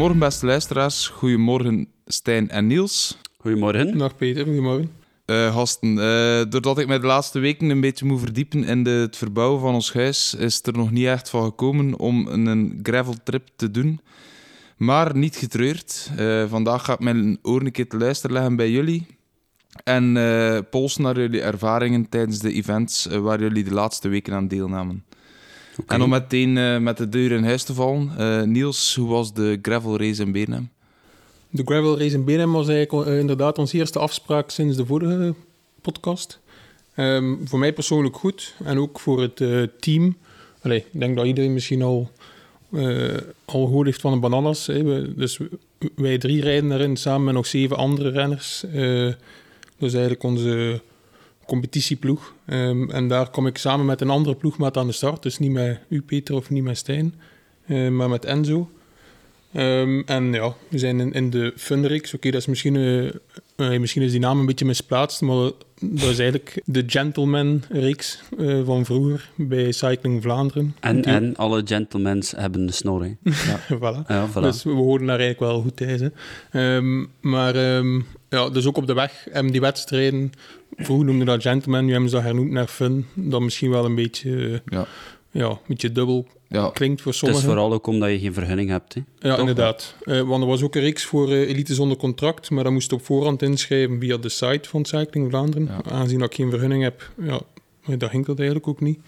Goedemorgen, beste luisteraars. Goedemorgen, Stijn en Niels. Goedemorgen. Dag Peter, goedemorgen. Uh, gasten, uh, doordat ik mij de laatste weken een beetje moet verdiepen in de, het verbouwen van ons huis, is het er nog niet echt van gekomen om een graveltrip te doen. Maar niet getreurd. Uh, vandaag ga ik mijn oren een keer te luisteren leggen bij jullie. En polsen naar jullie ervaringen tijdens de events waar jullie de laatste weken aan deelnamen. Okay. En om meteen met de deur in huis te vallen, Niels, hoe was de gravel race in Bernham? De gravel race in Benham was eigenlijk uh, inderdaad onze eerste afspraak sinds de vorige podcast. Um, voor mij persoonlijk goed en ook voor het uh, team. Allee, ik denk dat iedereen misschien al, uh, al gehoord heeft van de bananas. Hè. We, dus wij drie rijden daarin samen met nog zeven andere renners. dat is eigenlijk onze competitieploeg. Um, en daar kom ik samen met een andere ploegmaat aan de start. Dus niet met u, Peter, of niet met Stijn, maar met Enzo. Um, en ja, we zijn in, in de Funrix. Oké, dat is misschien, uh, misschien is die naam een beetje misplaatst, maar dat is eigenlijk de Gentleman-reeks uh, van vroeger bij Cycling Vlaanderen. En, en alle gentlemans hebben een snor, hè? Ja. voilà. Ja, voilà. Dus we horen daar eigenlijk wel goed thuis. Um, maar um, ja, dus ook op de weg hebben die wedstrijden... Vroeger noemden dat gentleman, nu hebben ze dat hernoemd naar fun. Dat misschien wel een beetje, ja. Ja, een beetje dubbel ja. klinkt voor sommigen. Het is vooral ook omdat je geen vergunning hebt. Hè? Ja, inderdaad. Uh, want er was ook een reeks voor uh, elite zonder contract, maar dat moest op voorhand inschrijven via de site van Cycling Vlaanderen. Ja. Aangezien dat ik geen vergunning heb, ja, dat hinkelt eigenlijk ook niet.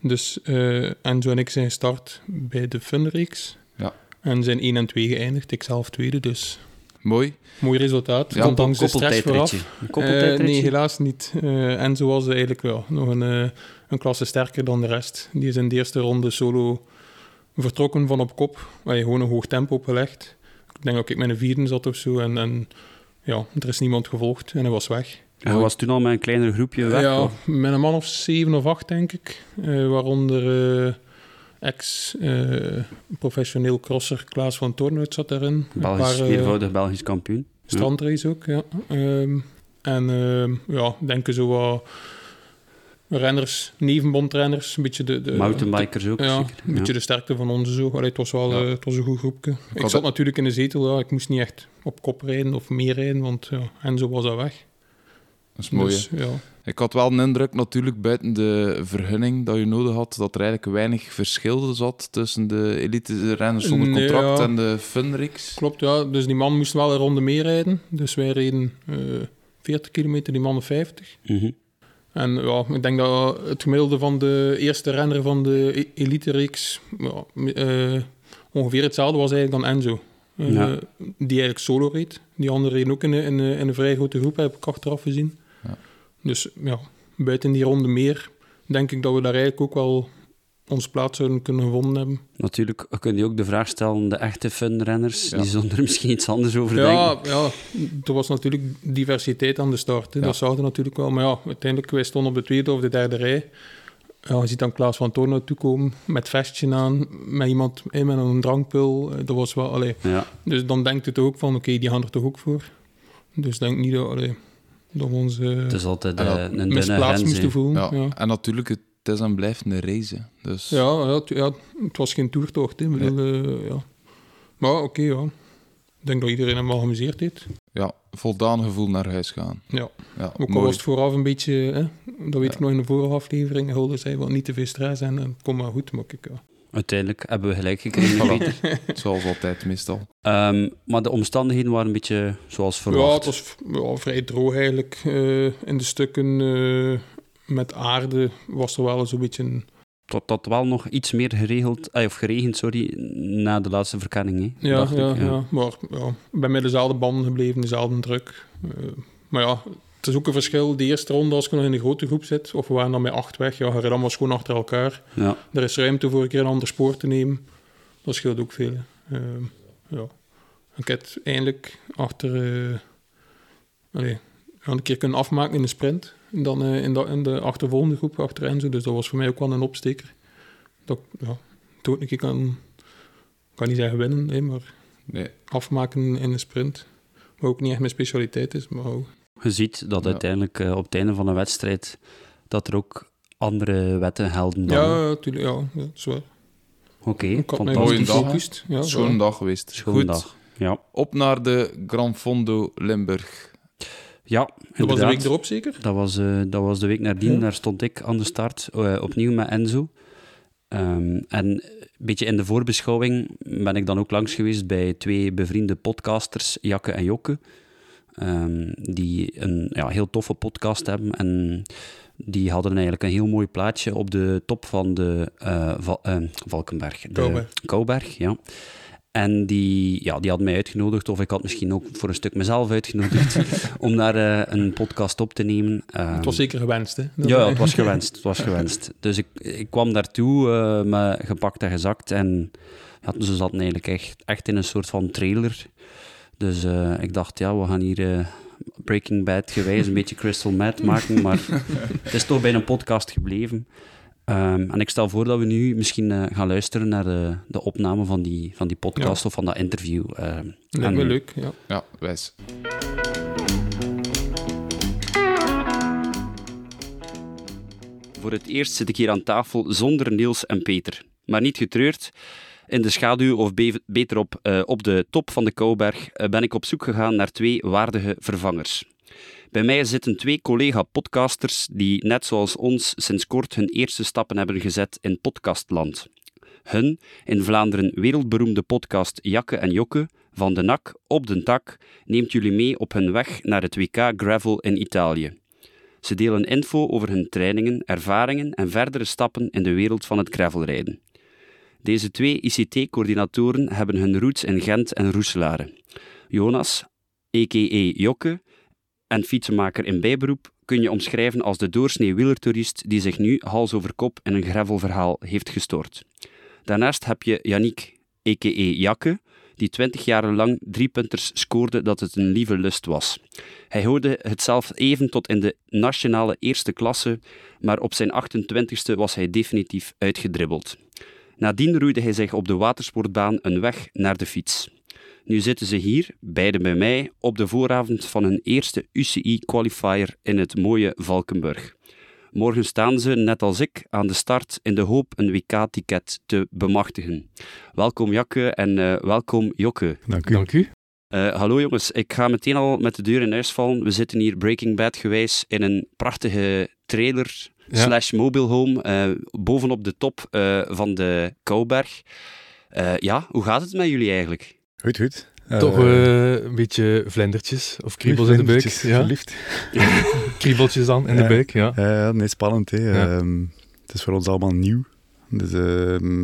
Dus uh, Enzo en ik zijn gestart bij de Fun-reeks. Ja. En zijn 1 en 2 geëindigd. Ik zelf tweede, dus... Mooi. Mooi resultaat. Ja, Ondanks de stress vooraf. Een nee, helaas niet. Enzo was eigenlijk wel nog een een klasse sterker dan de rest. Die is in de eerste ronde solo vertrokken van op kop. Waar je gewoon een hoog tempo opgelegd. Ik denk dat ik met een vierde zat of zo. En, en ja, er is niemand gevolgd en hij was weg. En was toen al met een kleiner groepje weg? Ja, met een man of zeven of acht, denk ik. Waaronder ex-professioneel uh, crosser Klaas van Toornhout zat daarin. Belgisch, meervoudig Belgisch kampioen. Strandrace ook, ja. Um, en uh, ja, denken zo wat renners, nevenbondrenners, een beetje de... de Mountainbikers ook, ja, zeker. een beetje de sterkte van onze zo. Allee, het, was wel ja. uh, het was een goed groepje. Ik, zat natuurlijk in de zetel, ja. ik moest niet echt op kop rijden of meer rijden, want ja, Enzo was al weg. Dat is mooi, dus, ja. Ik had wel een indruk, natuurlijk, buiten de vergunning dat je nodig had, dat er eigenlijk weinig verschil zat tussen de elite-renners zonder nee, contract en de Funrix. Klopt, ja. Dus die man moest wel een ronde meer rijden. Dus wij reden uh, 40 kilometer, die man 50. Mm -hmm. En ja, ik denk dat het gemiddelde van de eerste renner van de e- elite-reeks ja, uh, ongeveer hetzelfde was eigenlijk dan Enzo. Uh, Die eigenlijk solo reed. Die anderen reden ook in, in, in, een vrij grote groep, heb ik achteraf gezien. Dus ja, buiten die ronde meer denk ik dat we daar eigenlijk ook wel onze plaats zouden kunnen gevonden hebben. Natuurlijk kun je ook de vraag stellen, de echte funrenners, ja. die zullen er misschien iets anders over ja, denken. Ja, er was natuurlijk diversiteit aan de start. Ja. Dat zouden natuurlijk wel. Maar ja, uiteindelijk, wij stonden op de tweede of de derde rij. Ja, je ziet dan Klaas van Toorn toekomen met vestje aan, met iemand met een drankpul. Dat was wel, allee. Dus dan denkt het ook van, oké, okay, die gaan er toch ook voor. Dus denk niet dat, allee, dat we ons uh, het is altijd uh, een misplaatst moesten voelen. Ja. En natuurlijk het is en blijft een race. Dus... Ja, ja, het, ja, het was geen toertocht. Hè. ja. Uh, ja. Maar oké, okay, ja. Ik denk dat iedereen hem wel geamuseerd heeft. Ja, voldaan gevoel naar huis gaan. Ja, ja ook al was het vooraf een beetje... Hè, dat weet ja. ik nog in de vorige aflevering. Hulde zei wel niet te veel stress en het komt maar goed. Maar ik, ja. Uiteindelijk hebben we gelijk gekregen, Zoals altijd, meestal. Um, maar de omstandigheden waren een beetje zoals verwacht. Ja, het was ja, vrij droog eigenlijk. Uh, in de stukken... Uh, met aarde was er wel zo'n beetje... Een... Tot dat wel nog iets meer geregeld, of geregend, sorry, na de laatste verkenning. Hè, ja, ja, ik, ja. ja, maar ja, ik ben met dezelfde banden gebleven, dezelfde druk. Uh, maar ja, het is ook een verschil. De eerste ronde, als je nog in een grote groep zit, of we waren dan met acht weg, ja, je dan was gewoon achter elkaar. Ja. Er is ruimte voor een keer een ander spoor te nemen. Dat scheelt ook veel. Uh, ja. Ik heb eindelijk achter... Uh, allez, een keer kunnen afmaken in de sprint dan uh, in, de, in de achtervolgende groep achter Enzo. Dus dat was voor mij ook wel een opsteker. Dat, ja, toen ik kan, kan niet zeggen winnen, nee, maar nee. afmaken in een sprint. Wat ook niet echt mijn specialiteit is. Maar ook. Je ziet dat uiteindelijk uh, op het einde van een wedstrijd dat er ook andere wetten gelden dan. Ja, natuurlijk, ja, ja, dat is waar. Oké, goed dag. Ja, Schoon dag geweest. Schoon Goed, dag. Ja, op naar de Gran Fondo Limburg. ja Dat was de inderdaad. week erop zeker? Dat was, eh, dat was de week nadien. Ja. Daar stond ik aan de start, eh, opnieuw met Enzo. Ehm, en een beetje in de voorbeschouwing ben ik dan ook langs geweest bij twee bevriende podcasters, Jakke en Jokke. Ehm, die een ja, heel toffe podcast hebben. En die hadden eigenlijk een heel mooi plaatje op de top van de Val- eh, Valkenberg. De. Kouwberg, ja. En die, ja, die had mij uitgenodigd, of ik had misschien ook voor een stuk mezelf uitgenodigd, om daar eh, een podcast op te nemen. Ehm, Het was zeker gewenst, hè? Dat- ja, het was gewenst. Het was gewenst. Dus ik, ik kwam daartoe met gepakt en gezakt. En ja, ze zaten eigenlijk echt, echt in een soort van trailer. Dus eh, ik dacht, ja, we gaan hier eh, Breaking Bad gewijs een beetje Crystal Meth maken. Maar het is toch bij een podcast gebleven. Ehm, en ik stel voor dat we nu misschien eh, gaan luisteren naar de, de opname van die, van die podcast of van dat interview. ehm. Lijkt me leuk, ja. Ja, wijs. Voor het eerst zit ik hier aan tafel zonder Niels en Peter. Maar niet getreurd. In de schaduw, of be- beter op, eh, op de top van de Kouberg, eh, ben ik op zoek gegaan naar twee waardige vervangers. Bij mij zitten twee collega-podcasters die, net zoals ons, sinds kort hun eerste stappen hebben gezet in podcastland. Hun, in Vlaanderen wereldberoemde podcast Jakke en Jokke, van de nak op de tak, neemt jullie mee op hun weg naar het WK Gravel in Italië. Ze delen info over hun trainingen, ervaringen en verdere stappen in de wereld van het gravelrijden. Deze twee ICT-coördinatoren hebben hun roots in Gent en Roeselare. Jonas, a.k.a. Jokke, en fietsenmaker in bijberoep, kun je omschrijven als de doorsnee wielertoerist die zich nu hals over kop in een gravelverhaal heeft gestort. Daarnaast heb je Yannick, a.k.a. Jakke, die twintig jaar lang driepunters scoorde dat het een lieve lust was. Hij hoorde het zelf even tot in de nationale eerste klasse, maar op zijn 28ste was hij definitief uitgedribbeld. Nadien roeide hij zich op de watersportbaan een weg naar de fiets. Nu zitten ze hier, beide bij mij, op de vooravond van hun eerste UCI-qualifier in het mooie Valkenburg. Morgen staan ze, net als ik, aan de start in de hoop een WK-ticket te bemachtigen. Welkom Jakke en eh, welkom Jokke. Dank u. Dank u. Eh, hallo jongens, ik ga meteen al met de deur in huis vallen. We zitten hier Breaking Bad gewijs in een prachtige trailer. Slash mobile home eh, bovenop de top eh, van de Kouberg. Eh, ja, hoe gaat het met jullie eigenlijk? Goed, goed. Toch een beetje vlendertjes of kriebels in de buik. vlindertjes, Ja. Verliefd. Kriebeltjes dan in de Ja. buik, ja. Ja, ja, nee, spannend. Hè. Ja. Ehm, het is voor ons allemaal nieuw. Dus ehm,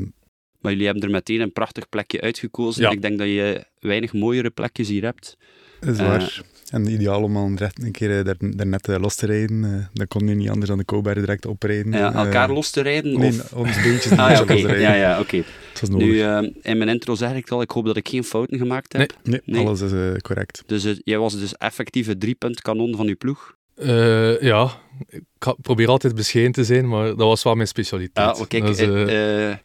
Maar jullie hebben er meteen een prachtig plekje uitgekozen. Ja. Ik denk dat je weinig mooiere plekjes hier hebt. dat is waar. En ideaal om al direct een keer eh, daar, daar net eh, los te rijden. Eh, dan kon je niet anders dan de Kouberg direct oprijden. Ja, elkaar los te rijden? Nee, of... ons beentjes een Ah ja, los rijden. Ja, ja, oké. Nu, in mijn intro zeg ik al, ik hoop dat ik geen fouten gemaakt heb. nee, nee. alles is correct. Dus jij was dus effectief het driepuntkanon van uw ploeg? Eh, ja, ik probeer altijd bescheiden te zijn, maar dat was wel mijn specialiteit. Ja, kijk, Dat is, eh, eh,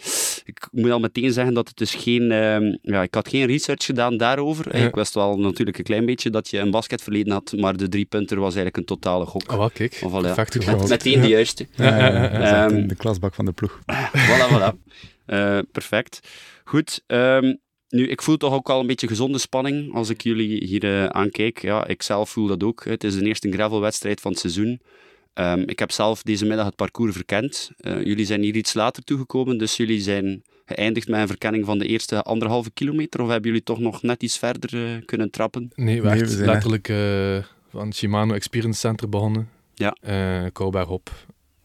ik moet al meteen zeggen dat het dus geen... ehm, ja, ik had geen research gedaan daarover. Ja. Ik wist wel natuurlijk een klein beetje dat je een basketverleden had, maar de driepunter was eigenlijk een totale gok. ah, wel, kijk, Of perfect Met- meteen de juiste. Ja, ja, ja, ja. dat is echt Ehm, in de klasbak van de ploeg. voilà, voilà. Eh, perfect. Goed. ehm, nu, ik voel toch ook al een beetje gezonde spanning als ik jullie hier eh, aankijk. Ja, ik zelf voel dat ook. Het is de eerste gravelwedstrijd van het seizoen. Ehm, ik heb zelf deze middag het parcours verkend. Eh, jullie zijn hier iets later toegekomen, dus jullie zijn geëindigd met een verkenning van de eerste anderhalve kilometer. Of hebben jullie toch nog net iets verder eh, kunnen trappen? Nee, we Nee, we zijn letterlijk eh, van het Shimano Experience Center begonnen. Ja. Eh Kouberg op.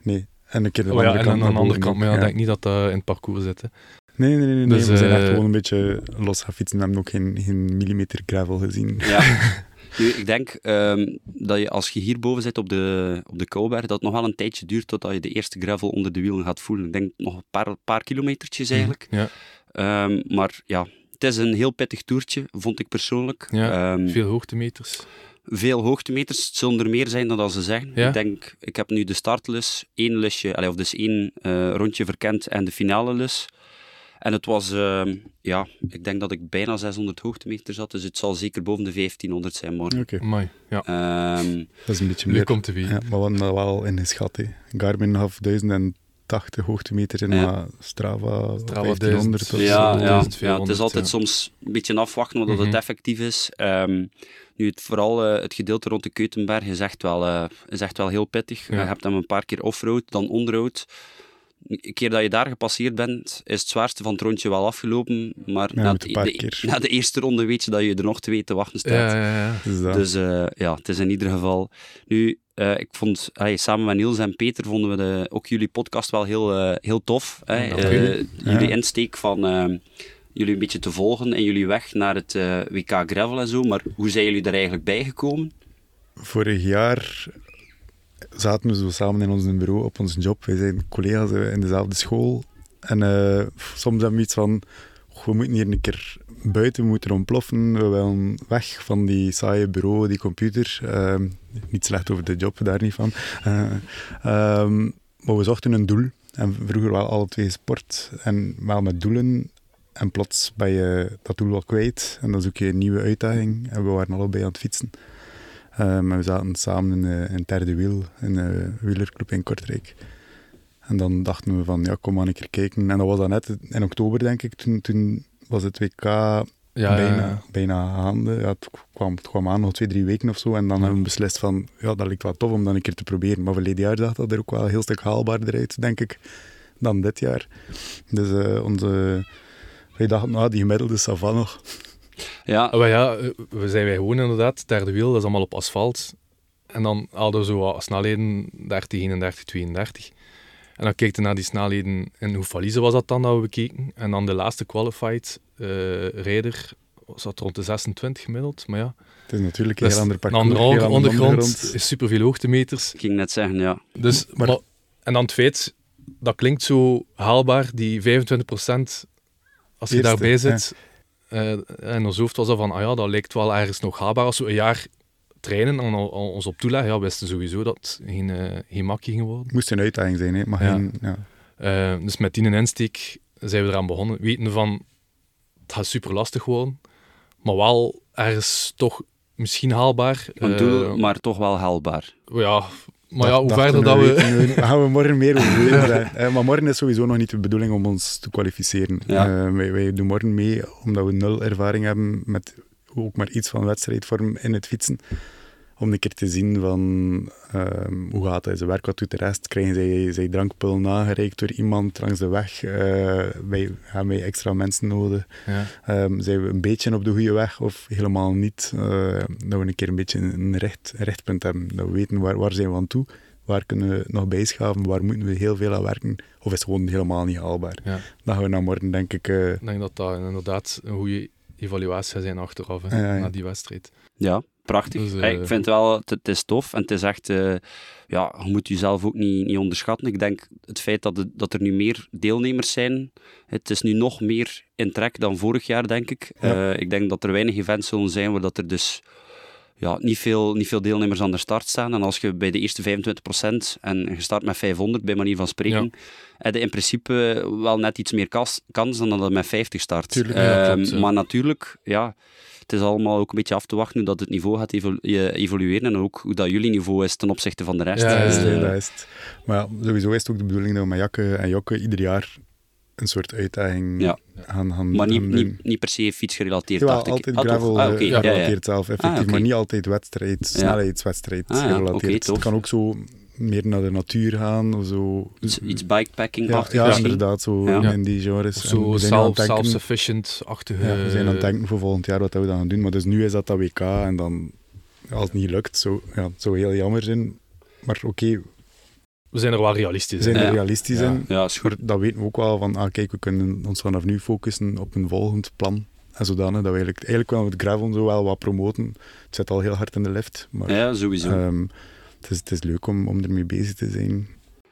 Nee. En een keer de Oh, ja, en aan de andere kant, maar ja, denk niet dat dat in het parcours zit. hè. Nee, nee, nee. nee, Dus, we zijn echt eh, gewoon een beetje los gaan fietsen. We hebben ook geen, geen millimeter gravel gezien. Ja. nu, ik denk ehm, dat je als je hierboven zit op de, op de Kouberg, dat het nog wel een tijdje duurt totdat je de eerste gravel onder de wielen gaat voelen. Ik denk nog een paar, paar kilometertjes eigenlijk. Ja, Ehm, maar ja, het is een heel pittig toertje, vond ik persoonlijk. Ja, Ehm, veel hoogtemeters. veel hoogtemeters. Het zullen er meer zijn dan dat ze zeggen. Ja. Ik denk, ik heb nu de startlus, één lusje, allee, of dus één eh, rondje verkend en de finale lus. En het was, ehm, ja, ik denk dat ik bijna 600 hoogtemeters had, dus het zal zeker boven de 1500 zijn morgen. Oké, Amai, ja. Ehm, dat is een beetje Nu meer. komt de wie. Ja, maar we hadden dat wel ingeschat. Hè. Garmin gaf 1000 en 80 hoogtemeters in Ja. maar Strava, Strava 1500 of zo. Ja, ja, 1200, ja, het is altijd ja. soms een beetje afwachten wat Mhm. het effectief is. Ehm, nu, het, vooral eh, het gedeelte rond de Keutenberg is echt wel, eh, is echt wel heel pittig. Ja. Je hebt hem een paar keer offroad, dan onroad. Een keer dat je daar gepasseerd bent, is het zwaarste van het rondje wel afgelopen. Maar Ja, na, de, keer. na de eerste ronde weet je dat je er nog twee te wachten staat. Ja, ja, ja. Dus. Dus eh, ja, het is in ieder geval. Nu, eh, ik vond, samen met Niels en Peter vonden we de, ook jullie podcast wel heel, eh, heel tof. Eh, jullie insteek van eh, jullie een beetje te volgen en jullie weg naar het WK Gravel en zo. Maar hoe zijn jullie daar eigenlijk bijgekomen? Vorig jaar zaten we zo samen in ons bureau op ons job. Wij zijn collega's eh, in dezelfde school. En eh, soms hebben we iets van, "Goh, we moeten hier een keer buiten, we moeten ontploffen. We willen weg van die saaie bureau, die computer. Ehm, niet slecht over de job, daar niet van. Eh, ehm, maar we zochten een doel. En vroeger wel alle twee sport. En wel met doelen. En plots ben je dat doel wel kwijt. En dan zoek je een nieuwe uitdaging. En we waren allebei aan het fietsen. Um, en we zaten samen in, eh, in het derde wiel, in een wielerclub in Kortrijk. En dan dachten we van, ja, kom maar een keer kijken. En dat was dan net in oktober, denk ik. Toen, toen was het WK Ja, bijna, ja. bijna gaande. Ja, het, kwam, het kwam aan, nog twee, drie weken of zo. En dan hebben we beslist van, ja, dat lijkt wel tof om dat een keer te proberen. Maar verleden jaar zag dat er ook wel een heel stuk haalbaarder uit, denk ik, dan dit jaar. Dus eh, onze... Wij dachten, nou, die gemiddelde Savan nog. Ja, Ah, maar ja, eh, we zijn wij gewoon inderdaad, het derde wiel, dat is allemaal op asfalt. En dan hadden we zo wat snelheden 30, 31, 32. En dan keek je naar die snelheden en hoe valise was dat dan dat we bekeken. En dan de laatste qualified eh rijder zat rond de 26 gemiddeld. Maar ja, Het is natuurlijk een heel is ander een parcours. andere heel ander ondergrond, ondergrond. is superveel hoogtemeters. ik ging net zeggen, ja. Dus, Maar- maar, en dan het feit, dat klinkt zo haalbaar, die 25% als je Eerste, daarbij zit. En ons hoofd was dat van, ah ja, dat lijkt wel ergens nog haalbaar. Als we een jaar trainen en ons op toeleggen, ja, wisten sowieso dat het geen, eh, geen makkie ging worden. Het moest een uitdaging zijn, hè. maar Ja. geen... Ja. Eh, dus met die insteek zijn we eraan begonnen, weten van, het gaat super lastig worden, maar wel ergens toch misschien haalbaar. Een Eh, doel, maar toch wel haalbaar. Ja, maar ja, hoe verder dat we... weten, we- gaan we morgen meer over weten. zijn. Eh, maar morgen is sowieso nog niet de bedoeling om ons te kwalificeren. Ja. Eh, wij, wij doen morgen mee omdat we nul ervaring hebben met ook maar iets van wedstrijdvorm in het fietsen. Om een keer te zien van ehm, hoe gaat hij zijn werk, wat doet de rest. Krijgen zij, zij drankpul nagereikt door iemand langs de weg? Eh, wij hebben wij extra mensen nodig? Ja. Ehm, zijn we een beetje op de goede weg of helemaal niet? Eh, dat we een keer een beetje een recht, een rechtpunt hebben. Dat we weten waar, waar zijn we aan toe, waar kunnen we nog bijschaven, waar moeten we heel veel aan werken, of is het gewoon helemaal niet haalbaar. Ja. Dan gaan we naar morgen, denk ik. eh, Ik denk dat dat inderdaad een goede evaluatie gaat zijn achteraf, hè, Ja, ja. na die wedstrijd. Ja, prachtig. Dus, eh, Hey, ik vind wel, het, het is tof en het is echt, eh, ja, je moet jezelf ook niet, niet onderschatten. Ik denk het feit dat, dat er nu meer deelnemers zijn, het is nu nog meer in trek dan vorig jaar, denk ik. Ja. Eh, ik denk dat er weinig events zullen zijn waar dat er dus ja, niet, veel, niet veel deelnemers aan de start staan. En als je bij de eerste 25% en je start met 500, bij manier van spreken, heb je in principe wel net iets meer kas- kans dan dat je met 50 start. Tuurlijk, ja, Ehm, klopt. Maar natuurlijk, ja, het is allemaal ook een beetje af te wachten hoe dat het niveau gaat evolu- eh, evolueren en ook hoe dat jullie niveau is ten opzichte van de rest. Ja, dat is, het, dat is het. Maar ja, sowieso is het ook de bedoeling dat we met Jakke en Jokke ieder jaar een soort uitdaging Ja. gaan, gaan maar niet, gaan niet, niet per se fietsgerelateerd, Jawel, dacht altijd Ah, gravel Ah, oké, eh, ja, ja. gerelateerd zelf, effectief, Ah, maar niet altijd wedstrijd, snelheidswedstrijd Ah, gerelateerd. het kan ook zo meer naar de natuur gaan, of zo. Iets, iets bikepacking ja, ja, inderdaad, zo Ja. in die genres. Of zo we zijn aan self- ja, we zijn aan het denken voor volgend jaar wat we dan gaan doen, maar dus nu is dat dat WK en dan, als het niet lukt, zo, ja, het zou heel jammer zijn. Maar oké, We zijn er wel realistisch we zijn in. er Ja. realistisch Ja. in. Ja, is goed. Maar dat weten we ook wel van, ah, kijk, we kunnen ons vanaf nu focussen op een volgend plan. En zodanig dat we eigenlijk, eigenlijk willen we het gravel zo wel wat promoten. Het zit al heel hard in de lift, maar Ja, sowieso. ehm, het, is, het is leuk om, om ermee bezig te zijn.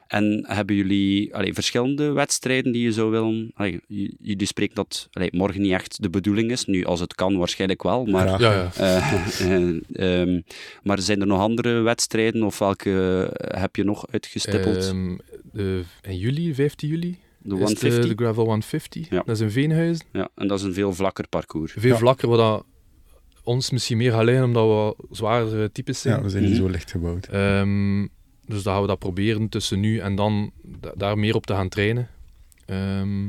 En hebben jullie allee, verschillende wedstrijden die je zou willen... Allee, jullie spreken dat allee, morgen niet echt de bedoeling is. Nu, als het kan, waarschijnlijk wel. Maar, Graag. Ja, ja. eh, eh, ehm, maar zijn er nog andere wedstrijden of welke eh, heb je nog uitgestippeld? Ehm, de, in juli, 15 juli, de is 150? de, de Gravel 150. Ja. Dat is in Veenhuizen. Ja, en dat is een veel vlakker parcours. Veel Ja. vlakker, wat dat ons misschien meer liggen, omdat we zwaardere types zijn. Ja, we zijn niet Mhm. zo licht gebouwd. Ehm, Dus dan gaan we dat proberen tussen nu en dan da- daar meer op te gaan trainen. Ehm,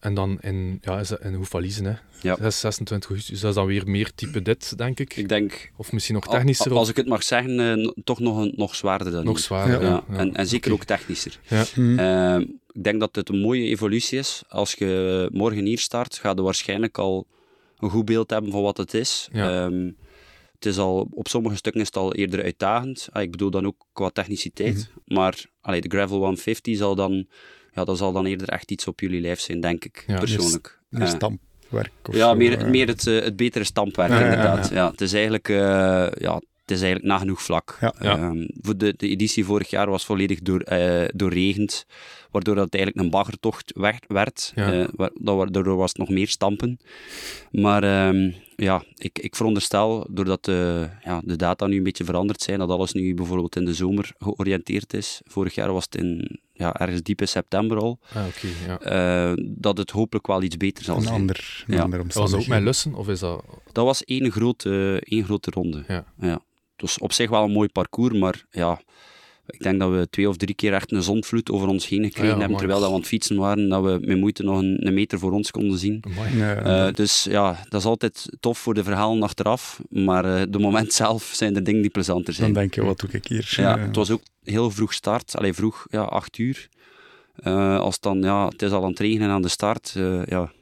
en dan in, ja, is dat in Hoefvaliezen, hè. Ja. 6, 26 augustus. Dat is dan weer meer type dit, denk ik. Ik denk, Of misschien nog technischer. als ik het mag zeggen, eh, toch nog, een, nog zwaarder dan nog hier. zwaarder. Ja, Ja, ja. En, en zeker ook technischer. Hm. Ehm, ik denk dat het een mooie evolutie is. Als je morgen hier start, ga je waarschijnlijk al een goed beeld hebben van wat het is. Ja. Ehm, het is al, op sommige stukken is het al eerder uitdagend. Ah, ik bedoel dan ook qua techniciteit. Maar allee, de Gravel 150 zal dan, ja, dat zal dan eerder echt iets op jullie lijf zijn, denk ik, Ja, persoonlijk. Meer Eh, stampwerk of ja, zo, meer, eh. meer het, eh, het betere stampwerk, inderdaad. ja. Ja, het is eigenlijk, ja, het is eigenlijk nagenoeg vlak. Ja. Ja. Ehm, voor de, de editie vorig jaar was volledig door, eh, doorregend, waardoor dat eigenlijk een baggertocht werd. werd. Ja. Wa- daardoor was het nog meer stampen. Maar ehm, ja, ik, ik veronderstel, doordat de, ja, de data nu een beetje veranderd zijn, dat alles nu bijvoorbeeld in de zomer georiënteerd is. Vorig jaar was het in, ja, ergens diep in september al. Ah, oké, ja. eh, dat het hopelijk wel iets beter zal Een zijn. ander, een Ja. andere Dat was ook met lussen, of is dat... Dat was één grote, één grote ronde. Ja. Het was op zich wel een mooi parcours, maar ja, ik denk dat we twee of drie keer echt een zonvloed over ons heen gekregen ja, hebben, terwijl dat we aan het fietsen waren, dat we met moeite nog een, een meter voor ons konden zien. Ja, Eh, dus ja, dat is altijd tof voor de verhalen achteraf, maar eh de moment zelf zijn er dingen die plezanter dan zijn. denk je, wat doe ik hier? Ja, het was ook heel vroeg start, alleen vroeg, ja, acht uur. Eh, als het dan, ja, het is al aan het regenen aan de start, eh, ja,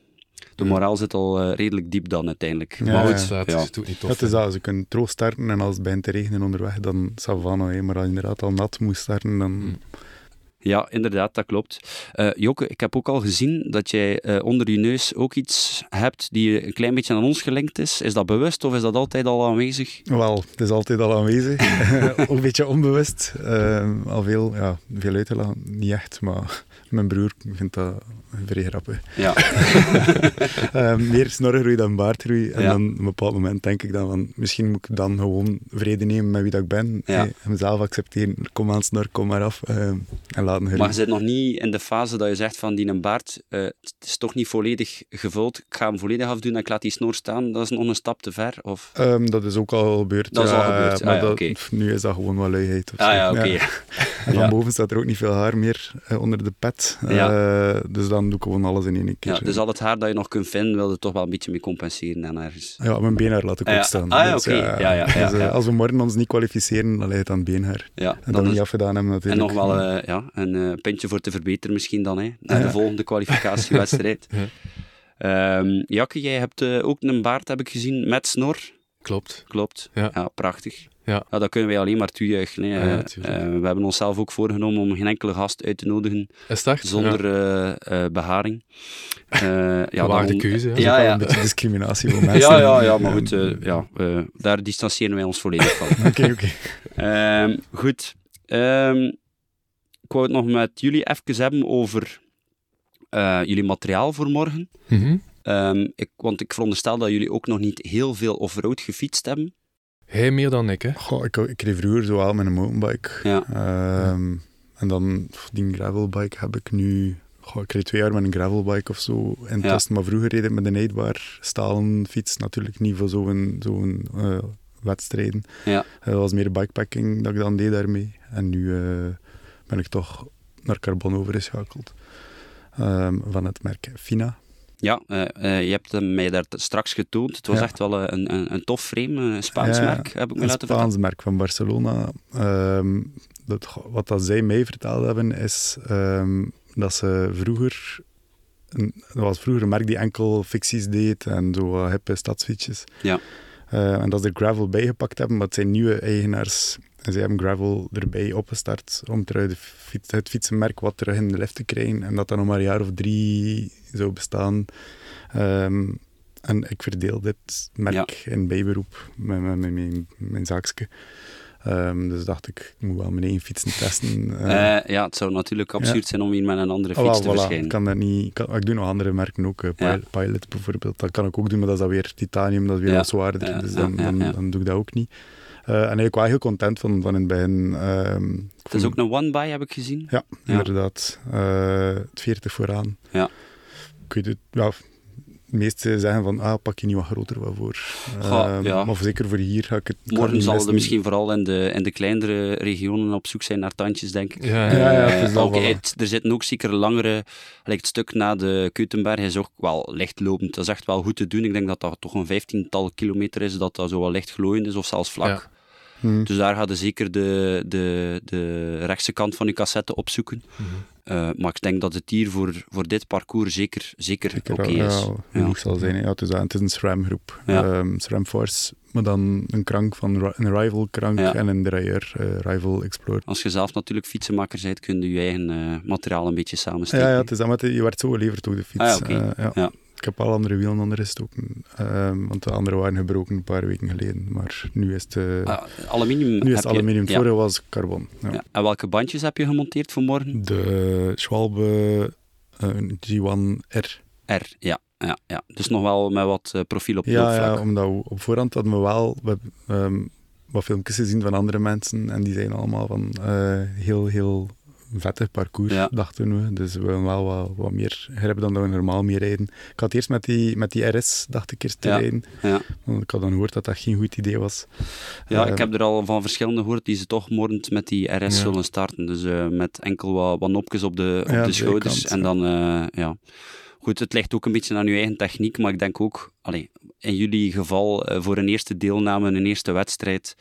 de moraal zit al eh, redelijk diep dan uiteindelijk. Ja, maar goed, het ja. is ook niet tof. Het is dat, ze kunnen troost starten en als het begint te regenen onderweg, dan savano. hè. Maar als je inderdaad al nat moet starten, dan... Mm. Ja, inderdaad, dat klopt. Eh Joke, ik heb ook al gezien dat jij eh, onder je neus ook iets hebt die een klein beetje aan ons gelinkt is. Is dat bewust of is dat altijd al aanwezig? Wel, het is altijd al aanwezig. ook een beetje onbewust. Eh, al veel, ja, veel uitgelaten. Niet echt, maar mijn broer vindt dat vrij grappig. Ja, meer snorrengroei dan baardgroei. En Ja. dan op een bepaald moment denk ik dan van, misschien moet ik dan gewoon vrede nemen met wie dat ik ben. Ja. Mezelf accepteren. Kom aan, snor, kom maar af. en laten maar je zit nog niet in de fase dat je zegt van die een baard, eh, het is toch niet volledig gevuld. Ik ga hem volledig afdoen en ik laat die snor staan. Dat is nog een stap te ver? Of? Ehm, dat is ook al gebeurd. Dat is ja, al gebeurd. Ah, Maar ja, dat, oké. pff, nu is dat gewoon wel luiheid. Ah ja, oké. En van Ja. boven staat er ook niet veel haar meer eh, onder de pet. Ja. Eh, dus dan doe ik gewoon alles in één keer. Ja, dus al het haar dat je nog kunt vinden, wil je toch wel een beetje mee compenseren en ergens. Ja, mijn beenhaar laat ik Ah, ook ja. staan. Ah, ja, Dus, oké. Ja, ja, ja, dus, ja. Als we morgen ons niet kwalificeren, dan ligt het aan beenhaar. Ja, En dan is- niet afgedaan hebben En natuurlijk. nog wel ja, een eh, puntje voor te verbeteren misschien dan, hè, naar de volgende kwalificatiewedstrijd. Ja. Ehm, Jakke, jij hebt eh, ook een baard, heb ik gezien, met snor. Klopt. Klopt. Ja. prachtig. Ja. dat kunnen wij alleen maar toejuichen. Hè. Ja, Eh, we hebben onszelf ook voorgenomen om geen enkele gast uit te nodigen zonder Ja. eh, eh, beharing. Eh, ja, dan- keuze, Ja, ja. een beetje discriminatie voor mensen. Ja, ja, ja, maar goed, ja, daar distancieren wij ons volledig van. Oké, oké. Ehm, goed. Ehm, ik wou het nog met jullie even hebben over eh, jullie materiaal voor morgen. Mhm. Ehm, ik, want ik veronderstel dat jullie ook nog niet heel veel off-road gefietst hebben. Hij meer dan ik, hè. Goh, ik, ik reed vroeger zo wel met een mountainbike. Ja. Ehm, en dan die gravelbike heb ik nu... Goh, ik reed twee jaar met een gravelbike of zo. En Ja. maar vroeger reed ik met een eetbaar stalen fiets. Natuurlijk niet voor zo'n zo'n eh, wedstrijden. Ja. Eh, Dat was meer bikepacking dat ik dan deed daarmee. En nu eh, ben ik toch naar carbon overgeschakeld. Ehm, van het merk Fina. Ja, eh, eh, je hebt hem mij daar straks getoond. Het was Ja. echt wel eh, een, een, een tof frame, een Spaans Ja, merk, heb ik me Een laten Spaans vertellen. merk van Barcelona. Ehm, dat, wat dat zij mij verteld hebben, is ehm, dat ze vroeger... Een, dat was vroeger een merk die enkel ficties deed en zo hippe stadsfietsjes. Ja. En dat ze er gravel bijgepakt hebben, maar het zijn nieuwe eigenaars. En zij hebben gravel erbij opgestart om terug de fiets, het fietsenmerk wat terug in de lift te krijgen. En dat dat nog maar een jaar of drie zou bestaan. Ehm, en ik verdeel dit merk in bijberoep met, met, met mijn, mijn zaakje. Ehm, dus dacht ik, ik moet wel mijn eigen fietsen testen. Eh, Eh, ja, het zou natuurlijk absurd zijn om hier met een andere oh, fiets te voilà. verschijnen. Ik, kan dat niet, ik, kan, ik doe nog andere merken ook. eh, Ja. Pilot bijvoorbeeld. Dat kan ik ook doen, maar dat is dan weer titanium, dat is weer wat zwaarder. Dus dan, dan, dan doe ik dat ook niet. Eh, en eigenlijk wel heel content van, van in het begin. ehm, Het is ook een one-by, heb ik gezien. Ja, Ja. inderdaad. Eh, het 40 vooraan. Ja. Ik weet het, ja, de meesten zeggen van, ah, pak je niet wat groter wat voor. Ga, Ehm, ja. Maar zeker voor hier ga ik het het Morgen zal missen. misschien vooral in de, in de kleinere regionen op zoek zijn naar tandjes, denk ik. Ja, Ja, ja, Eh, het is het- er zitten ook zeker langere, like het stuk na de Keutenberg is ook wel lichtlopend. Dat is echt wel goed te doen. Ik denk dat dat toch een vijftiental kilometer is, dat dat zo wel licht glooiend is of zelfs vlak. Ja. Hm. Dus daar gaat je zeker de, de, de rechtse kant van je cassette opzoeken. Mhm. Eh, maar ik denk dat het hier voor, voor dit parcours zeker, zeker, Zeker oké is. Ja. genoeg zal zijn. hè. Ja, het, is, dat. het is een SRAM-groep. Ja. Ehm, SRAM Force, maar dan een krank van een Rival-krank en een derailleur, eh, Rival Explorer. Als je zelf natuurlijk fietsenmaker bent, kun je je eigen eh, materiaal een beetje samensteken. Ja, ja, het is dat, maar het- je werd zo geleverd door de fiets. Ah, ja. Ik heb al andere wielen onder gestoken, ehm, want de andere waren gebroken een paar weken geleden. Maar nu is het, eh, Ah, aluminium nu is je- aluminium. Het ja. was carbon. Ja. Ja. En welke bandjes heb je gemonteerd voor morgen? De Schwalbe eh, G1R. R, ja. ja, ja. Dus nog wel met wat eh, profiel op Ja, ja, omdat we op voorhand hadden we wel we, ehm, wat filmpjes gezien van andere mensen en die zijn allemaal van heel, heel vettig parcours, Ja. dachten we. Dus we willen wel wat, wat meer grip dan dat we normaal mee rijden. Ik had eerst met die, met die RS, dacht ik, eerst te Ja. rijden. Ja. Want ik had dan gehoord dat dat geen goed idee was. Ja, Eh, ik heb er al van verschillende gehoord die ze toch morgen met die RS zullen starten. Dus eh, met enkel wat, wat nopjes op de, op de de schouders. en dan, eh, ja. Goed, het ligt ook een beetje aan uw eigen techniek, maar ik denk ook, allee, in jullie geval, voor een eerste deelname, een eerste wedstrijd,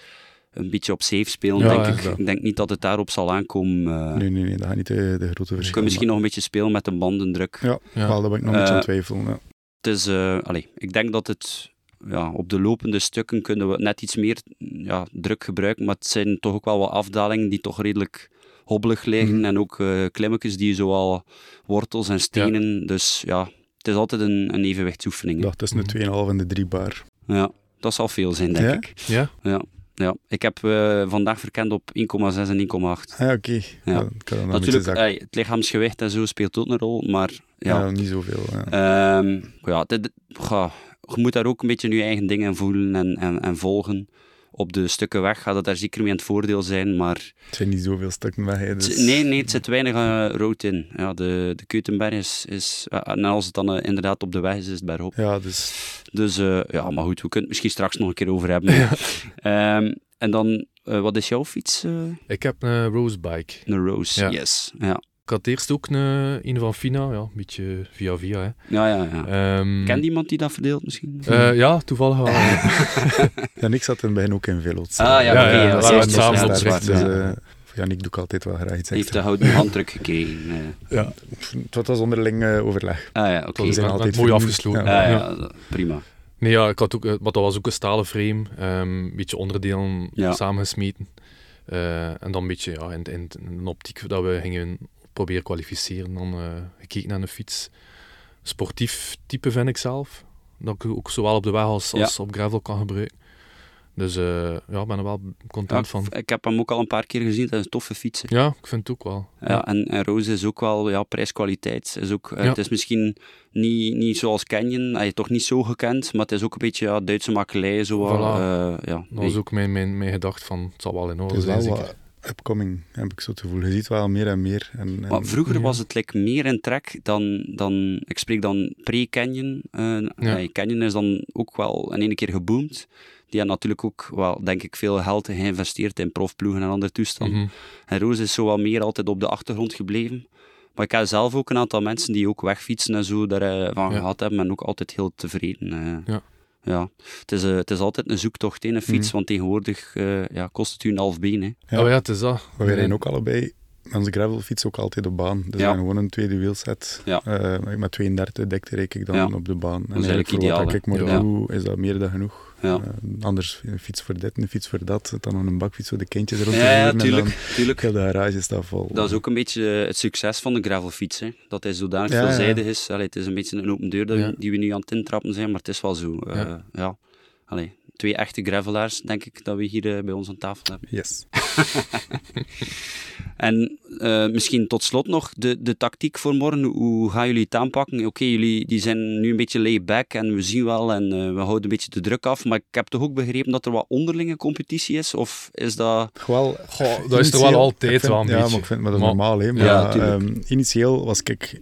een beetje op safe spelen, Ja, denk ja, ik. dat. Ik denk niet dat het daarop zal aankomen. eh Nee, nee, nee, dat gaat niet de, de grote je verschil kunt misschien nog een beetje spelen met de bandendruk. Ja, Ja. wel, daar ben ik nog een beetje aan Eh, het. Ja. Het is, eh, allee, ik denk dat het ja, op de lopende stukken kunnen we net iets meer ja, druk gebruiken, maar het zijn toch ook wel wat afdalingen die toch redelijk hobbelig liggen Mhm. en ook eh klimmetjes die zoal wortels en stenen, dus ja, het is altijd een, een evenwichtsoefening. Dacht tussen de 2,5 en de 3 bar. Ja, dat zal veel zijn, denk Ja? ik. Ja? Ja. Ja, ik heb eh, vandaag verkend op 1,6 en 1,8. Ah, oké. Ja. Ja. Natuurlijk, ey, het lichaamsgewicht en zo speelt ook een rol, maar ja, Ja, niet zoveel. Ja. Ehm, ja, dit, ga, je moet daar ook een beetje je eigen dingen voelen en, en, en volgen. Op de stukken weg gaat het daar zeker mee aan het voordeel zijn, maar Het zijn niet zoveel stukken weg. hè, Dus... nee, nee, het zit weinig eh, rood in. Ja, de, de Keutenberg is, is eh, en als het dan eh, inderdaad op de weg is, is het bergop. Ja, dus Dus eh, ja, maar goed, we kunnen het misschien straks nog een keer over hebben. Ehm, en dan, eh, wat is jouw fiets? eh, Ik heb een Rosebike. een Rose, Ja. yes. Ja, Ik had eerst ook een, een van Fina, ja, een beetje via via. Hè. ja, ja. ja. Ehm, Kent iemand die dat verdeelt misschien? eh, ja, toevallig wel. Jannik zat in het begin ook in Velots. Ah, ja, Ja, oké. ja, ja, we dat waren is- samen ja, op dat weg, waar, Dus, ja. eh, Jannik doe ik altijd wel graag iets heeft de houten handdruk gekregen. eh. Ja, het was onderling eh, overleg. Ah ja, oké. We zijn dat- altijd dat mooi afgesloten. Ja. Ah, Ja. ja, prima. Nee, ja, ik had ook, eh, maar dat was ook een stalen frame, ehm, een beetje onderdelen Ja. samengesmeten. Eh, en dan een beetje ja, in, in, in een optiek dat we gingen proberen kwalificeren. Dan eh, gekeken naar een fiets. Sportief type vind ik zelf. Dat ik ook zowel op de weg als, Ja. op gravel kan gebruiken. Dus eh, ja, ik ben er wel content Ja, van. ik heb hem ook al een paar keer gezien. Dat is een toffe fiets. hè. Ja, ik vind het ook wel. Ja, en, en Rose is ook wel ja, prijs-kwaliteit. Is ook, eh, Ja. Het is misschien niet, niet zoals Canyon, hij is toch niet zo gekend, maar het is ook een beetje ja, Duitse makelij. Zo, Voilà. eh, ja, Dat was ook mijn, mijn, mijn gedachte van, het zal wel in orde zijn, wel zeker. Upcoming, heb ik zo het gevoel. Je ziet wel meer en meer. En, en- Maar vroeger Ja. was het like, meer in trek dan, dan, ik spreek dan pre-Canyon. eh, eh, Canyon is dan ook wel in één keer geboomd. Die hebben natuurlijk ook wel, denk ik, veel geld geïnvesteerd in profploegen en andere toestanden. Mhm. En Roos is zo wel meer altijd op de achtergrond gebleven. Maar ik heb zelf ook een aantal mensen die ook wegfietsen en zo daarvan Ja. gehad hebben en ook altijd heel tevreden. eh. Ja. Ja. Het, is, eh, het is altijd een zoektocht in een fiets, Mhm. want tegenwoordig eh, ja, kost het u een half been. Hè. Ja. Oh ja, het is dat. Wij rijden ook allebei met onze gravelfiets ook altijd op baan. Dus Ja. we gewoon een tweede wielset. Ja. Eh, met 32 dikte reik ik dan Ja. op de baan. En eigenlijk voor ideaal, wat ik maar Ja. doe, is dat meer dan genoeg. Ja. Eh, anders een fiets voor dit, een fiets voor dat. Dan nog een bakfiets voor de kindjes rond te Ja, ja, voeren. En tuurlijk. dan tuurlijk. de garage staat vol. Dat is ook een beetje het succes van de gravelfiets. Hè. Dat hij zodanig Ja, veelzijdig is. Allee, het is een beetje een open deur die we nu aan het intrappen zijn, maar het is wel zo. eh, ja. Ja. Allee, twee echte gravelaars, denk ik, dat we hier eh, bij ons aan tafel hebben. Yes. En eh, misschien tot slot nog de, de tactiek voor morgen. Hoe gaan jullie het aanpakken? Oké, jullie die zijn nu een beetje laid-back en we zien wel en eh, we houden een beetje de druk af. Maar ik heb toch ook begrepen dat er wat onderlinge competitie is? Of is dat... Wel, dat is er wel altijd ik vind- wel een ja, beetje. maar ik vind maar dat is Maar- normaal. Hè. Maar Ja, ja, ehm, initieel was ik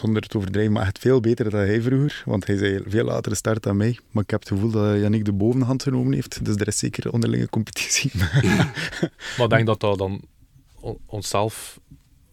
zonder te overdrijven, maar echt veel beter dan hij vroeger. Want hij zei veel later start dan mij. Maar ik heb het gevoel dat Yannick de bovenhand genomen heeft. Dus er is zeker onderlinge competitie. Maar ik denk dat dat dan on- onszelf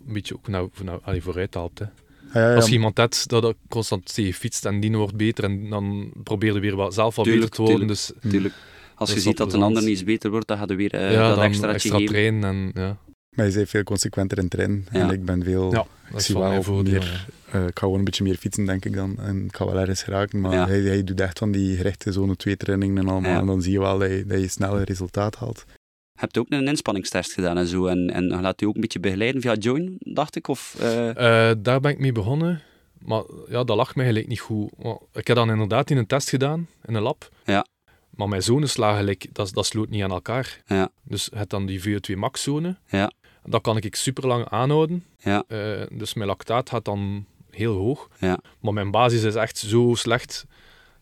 een beetje ook allee, vooruit helpt. Hè. Ja, ja, Als je iemand hebt dat er constant tegen fietst en die wordt beter en dan probeer je weer wat, zelf wat Tuurlijk, beter te worden. tuurlijk. Dus Tuurlijk. Als je is ziet dat een ander iets beter wordt, dan gaat je weer eh, ja, dat extra geven. trainen en ja, Maar hij zei veel consequenter in trainen. Ja. En ik ben veel... ja ik zie wel meer... eh, ik ga gewoon een beetje meer fietsen, denk ik dan. En ik ga wel ergens geraken. Maar Ja. hij, hij doet echt van die gerechte zone 2 trainingen en allemaal. Ja. En dan zie je wel dat je, dat je sneller resultaat haalt. Heb je ook een inspanningstest gedaan en zo? En, en laat je ook een beetje begeleiden via Join, dacht ik? Of, eh, Eh, daar ben ik mee begonnen. Maar ja, dat lag mij gelijk niet goed. Ik heb dan inderdaad in een test gedaan, in een lab. Ja. Maar mijn zones lagen gelijk, dat, dat sloot niet aan elkaar. Ja. Dus je hebt dan die VO2 max zone. Ja. Dat kan ik super lang aanhouden. Ja. Eh, dus mijn lactaat gaat dan heel hoog. Ja. Maar mijn basis is echt zo slecht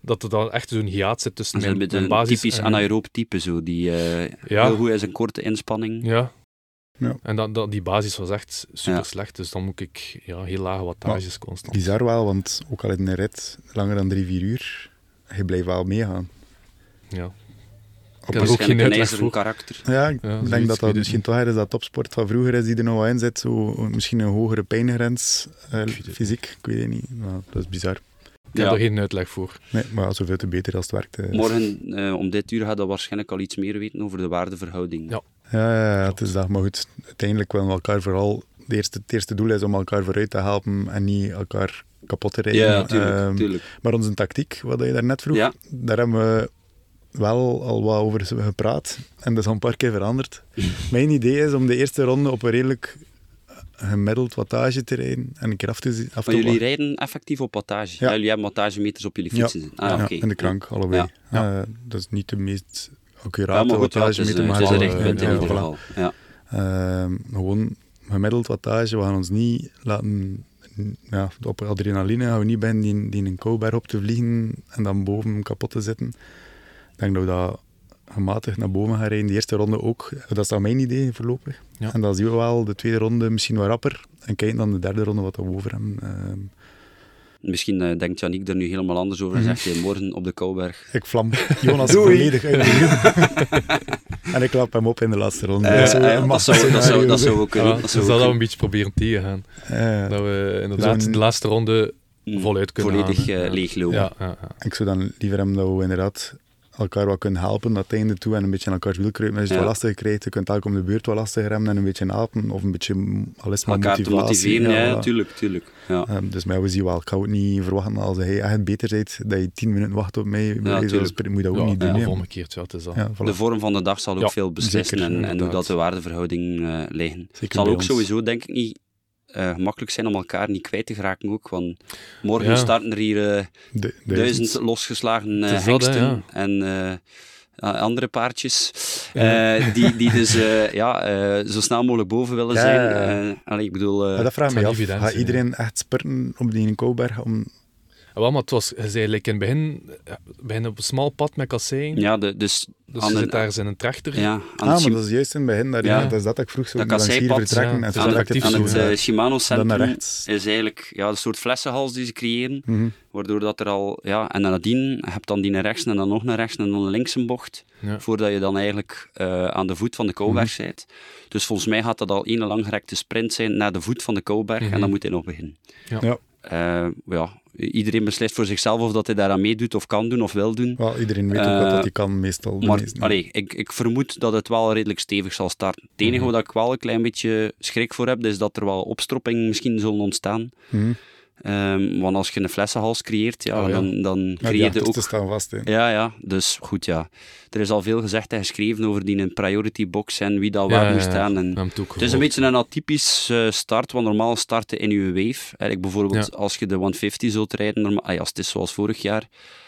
dat er dan echt zo'n hiaat zit tussen mijn, een beetje mijn een basis typisch en- anaeroop type, zo, die eh, Ja. heel goed is een korte inspanning. Ja. Ja. En dat, dat, die basis was echt super Ja. slecht. Dus dan moet ik ja, heel lage wattages constant. Bizar wel, want ook al in een rit langer dan drie, vier uur, je blijft wel meegaan. Ja. Op een- voor. karakter. Ja, ik Ja, denk dat dat misschien toch ergens dat topsport van vroeger is die er nog wel in zit. Zo, misschien een hogere pijngrens, eh, fysiek. Ik weet het niet. Maar dat is bizar. Ik heb Ja. er geen uitleg voor. Nee, maar zoveel te beter als het werkt. eh. Morgen eh, om dit uur gaat dat waarschijnlijk al iets meer weten over de waardeverhouding. Ja. Ja, ja, ja, het is dat. Maar goed, uiteindelijk willen we elkaar vooral... De eerste, het eerste doel is om elkaar vooruit te helpen en niet elkaar kapot te rijden. Ja, tuurlijk. Ehm, tuurlijk. Maar onze tactiek, wat je daarnet vroeg, Ja. daar hebben we wel al wat over gepraat. En dat is al een paar keer veranderd. Mijn idee is om de eerste ronde op een redelijk gemiddeld wattage te rijden en een keer af te, af te Maar jullie rijden effectief op wattage? Ja. Ja. jullie hebben wattagemeters op jullie fietsen? Ah, ja, oké. in de krank, allebei. Ja. Eh, dat is niet de meest accurate ja, het wattagemeter, eh, maar het is een wel, richtpunt eh, in ieder geval. Ja. Ehm, gewoon gemiddeld wattage. We gaan ons niet laten... Ja, op adrenaline gaan we niet bij die, die een kouberg op te vliegen en dan boven kapot te zitten. Ik denk dat we dat gematigd naar boven gaan rijden. De eerste ronde ook. Dat is dan mijn idee voorlopig. Ja. En dan zien we wel de tweede ronde misschien wat rapper. En kijken dan de derde ronde wat we over hebben. Ehm, Misschien eh, denkt Janiek er nu helemaal anders over en Mhm. zegt hij morgen op de Kouberg. ik vlam Jonas volledig uit en ik klap hem op in de laatste ronde. Eh, Dat zou eh, dat, zou, dat, zou, dat zou ook kunnen. Ja, dat dus zou dat we een beetje proberen tegengaan. Eh, Dat we inderdaad Zo'n- de laatste ronde voluit kunnen Volledig gaan, leeglopen. Ja, ja, ja. Ik zou dan liever hebben dat we inderdaad elkaar wat kunnen helpen naar het einde toe en een beetje in elkaars wiel kruipen. Als je het Ja. wat lastig krijgt, je kunt elk om de beurt wat lastiger hebben en een beetje helpen of een beetje al is maar Elkaar te motivatie. motiveren, ja, voilà. natuurlijk. tuurlijk. Ja. Ehm, dus mij we zien wel, ik ga ook niet verwachten als hij echt beter bent, dat je tien minuten wacht op mij. tuurlijk. spreken, moet je dat ook Ja, niet ja, doen. hè. omgekeerd, ja, het is dat. Ja, voilà. De vorm van de dag zal ook Ja, veel beslissen zeker, en, en hoe dat de waardeverhouding eh liggen. Het Zeker zal ook ons. sowieso, denk ik, niet eh, gemakkelijk zijn om elkaar niet kwijt te geraken ook. Want morgen Ja. starten er hier eh, De, duizend losgeslagen eh dat, hè, hengsten ja. en eh, andere paardjes eh, die, die dus eh, ja, eh, zo snel mogelijk boven willen Ja, zijn. Eh, allee, ik bedoel, eh, Maar dat vraagt af, gaat iedereen echt spurten op die Kouberg om wel, maar het was, je zei like in het begin, ja, begin op een smal pad met kasseien. ja, de, dus dus je zit daar in een trechter. ja, Ah, maar dat is juist in het begin, dat, Ja. dat is dat ik vroeg, zo Dat hier vertrekken ja, en het is zo aan het, aan het eh, Shimano Dan Centrum naar rechts. is eigenlijk ja, een soort flessenhals die ze creëren. Mhm. Waardoor dat er al, ja, en nadien heb je dan die naar rechts en dan nog naar rechts en dan links een bocht. Ja. Voordat je dan eigenlijk eh, aan de voet van de Kouberg Mhm. bent. Dus volgens mij gaat dat al één langgerekte sprint zijn naar de voet van de Kouberg en Mhm. dan moet hij nog beginnen. Ja. Ja. Eh, ja, iedereen beslist voor zichzelf of dat hij daaraan meedoet of kan doen of wil doen. Wel, iedereen weet ook Eh, wat dat hij kan, meestal. Maar allee, ik, ik vermoed dat het wel redelijk stevig zal starten. Het enige Mhm. waar ik wel een klein beetje schrik voor heb, is dat er wel opstroppingen misschien zullen ontstaan. Mhm. Ehm, want als je een flessenhals creëert, ja, Oh ja. dan, dan Ja, creëer je ook... staan vast. Ja, ja, dus goed, ja. Er is al veel gezegd en geschreven over die priority box en wie dat Ja, waar moet staan. En het is een beetje een atypisch eh, start, want normaal starten in je wave. Eigenlijk bijvoorbeeld als je de 150 zult rijden, normaal, als het is zoals vorig jaar,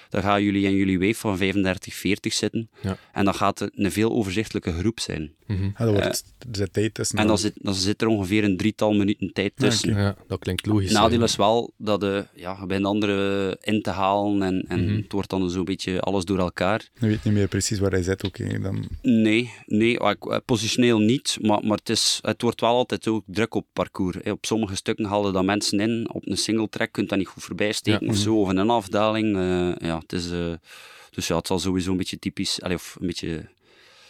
dan gaan jullie in jullie wave van 35, 40 zitten. Ja. En dan gaat het een veel overzichtelijke groep zijn. Mhm. Ja, dat wordt, er zit tijd tussen. En dan zit, dan zit er ongeveer een drietal minuten tijd tussen. Ja, dat klinkt logisch. Het nadeel is wel dat je, ja, je bent anderen in te halen en, en Mhm. het wordt dan zo'n beetje alles door elkaar. Je weet niet meer precies waar hij zit, oké. dan... Nee, nee ah, ik- eh, positioneel niet, maar, maar het, is, het wordt wel altijd ook druk op parcours. hè. Op sommige stukken halen dat mensen in, op een single track kun je dat niet goed voorbij steken Ja, of zo, of in een afdaling. eh, ja, het is, eh, dus ja, het zal sowieso een beetje typisch, allee, of een beetje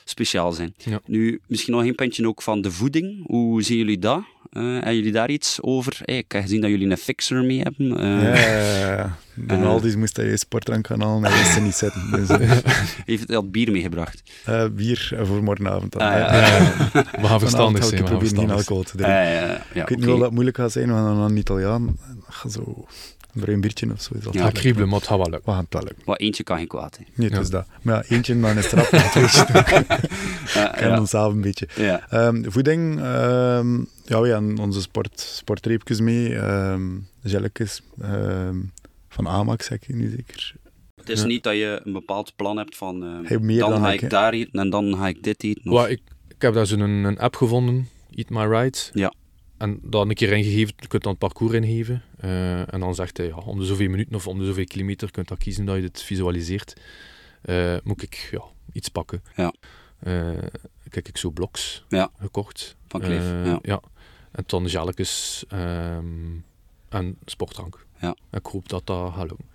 speciaal zijn. Ja. Nu, misschien nog een puntje ook van de voeding. Hoe zien jullie dat? Eh hebben jullie daar iets over? Hey, ik heb gezien dat jullie een fixer mee hebben. Eh, Ja, ja, ja. Donaldis moest hij je sportdrank gaan halen en er niet zitten. Dus, eh, Heeft hij dat bier meegebracht? eh, bier eh, voor morgenavond. dan. Ah, ja. Eh, Ja, ja. We gaan verstandig zijn. ik we gaan verstandig alcohol te Eh, drinken. ja, ik weet niet of dat moeilijk gaat zijn, we gaan dan een Italiaan. Dat gaat zo een bruin biertje of zo. Is Ja, kriebelen, maar het gaat wel lukken. We gaan het wel lukken. Maar eentje kan geen kwaad. hè. Nee, het Ja. is dat. Maar ja, eentje dan is het ook. Ja, Kennen ja. ons avond een beetje. Ja. Ehm, voeding, ehm, ja, we hebben onze sport, sportreepjes mee, ehm gelletjes, ehm, van Amax heb ik nu zeker. Het is Ja. niet dat je een bepaald plan hebt van Hey, meer dan, dan ga ik, ik daar eten en dan ga ik dit eten. of- ik, ik heb daar zo'n een, een app gevonden, Eat My Right. Ja. En daar een keer ingegeven, je kunt dan het parcours ingeven. Eh, en dan zegt hij, ja, om de zoveel minuten of om de zoveel kilometer, je kunt dat kiezen dat je dit visualiseert. Eh, moet ik ja, iets pakken. Ja. Eh, kijk, ik zo bloks Ja. gekocht. Van Cliff, Eh, ja. En dan gelletjes ehm, en sportdrank. Ja. Ik hoop dat dat gaat lukken.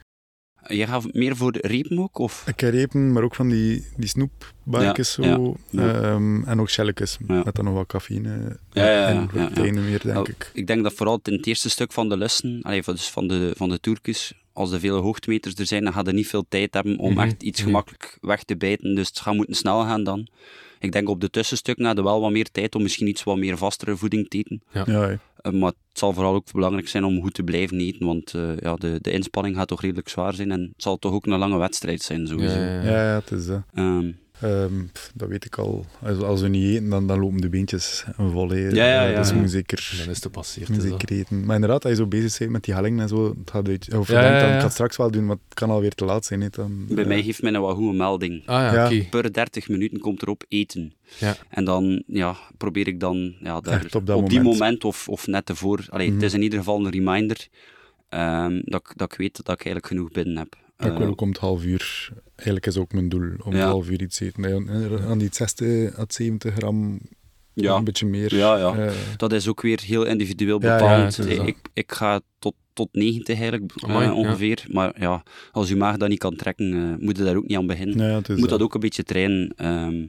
Je gaat meer voor de repen ook? Of? Ik heb repen, maar ook van die, die Ja, zo. ja. Ehm, en ook gelletjes, Ja. met dan nog wat cafeïne Ja, ja, ja, en ja, ja. proteïne meer, denk ik. Ik denk dat vooral in het eerste stuk van de lussen, allee, dus van de, van de toerkes, als er vele hoogtemeters er zijn, dan gaat er niet veel tijd hebben om Mhm, echt iets mhm. gemakkelijk weg te bijten. Dus het gaat moeten snel gaan dan. Ik denk op de tussenstukken hadden we wel wat meer tijd om misschien iets wat meer vastere voeding te eten. Ja, ja. Eh, maar het zal vooral ook belangrijk zijn om goed te blijven eten, want eh, ja, de, de inspanning gaat toch redelijk zwaar zijn en het zal toch ook een lange wedstrijd zijn sowieso. Ja, ja, ja, ja. ja, het is dat. Ehm, Ehm, pff, dat weet ik al. Als, als we niet eten, dan, dan lopen de beentjes vol. hè. Ja, ja, Eh, Dus zeker, Dan is het gepasseerd. zeker eten. Maar inderdaad, als je zo bezig bent met die hellingen en zo, het gaat uit. Of je Ja, denkt ja, dan, ja. ik ga het straks wel doen, maar het kan alweer te laat zijn. Dan, bij ja. mij geeft men een wat goede melding. Ah ja, Ja. oké. Per 30 minuten komt erop eten. Ja. En dan ja, probeer ik dan ja, daar, op dat die moment. moment of, of net ervoor. Allee, Mhm. Het is in ieder geval een reminder ehm, dat, ik- dat ik weet dat ik eigenlijk genoeg binnen heb. Ik wil Eh, ook om het half uur. Eigenlijk is ook mijn doel om Ja. het half uur iets te eten. Aan die 60 à 70 gram, ja, een beetje meer. Ja, ja. Eh, dat is ook weer heel individueel Ja, ja, bepaald. ik, ik ga tot, tot 90 eigenlijk Amai, ongeveer. Maar ja, als je maag dat niet kan trekken, eh, moet je daar ook niet aan beginnen. moet dat. dat ook een beetje trainen. ehm,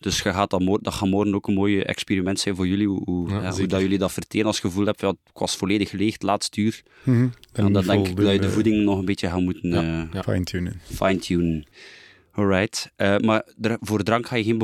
dus je gaat dat, mor- dat gaat morgen ook een mooi experiment zijn voor jullie. Hoe, hoe, Ja, ja, hoe zeker. dat jullie dat verteren als je gevoel hebt, ja, ik was volledig leeg het laatste uur. Mhm. En dan denk ik dat je de voeding nog een beetje gaat moeten eh. Fine-tunen. fine-tunen. Alright. Eh, maar voor drank ga je geen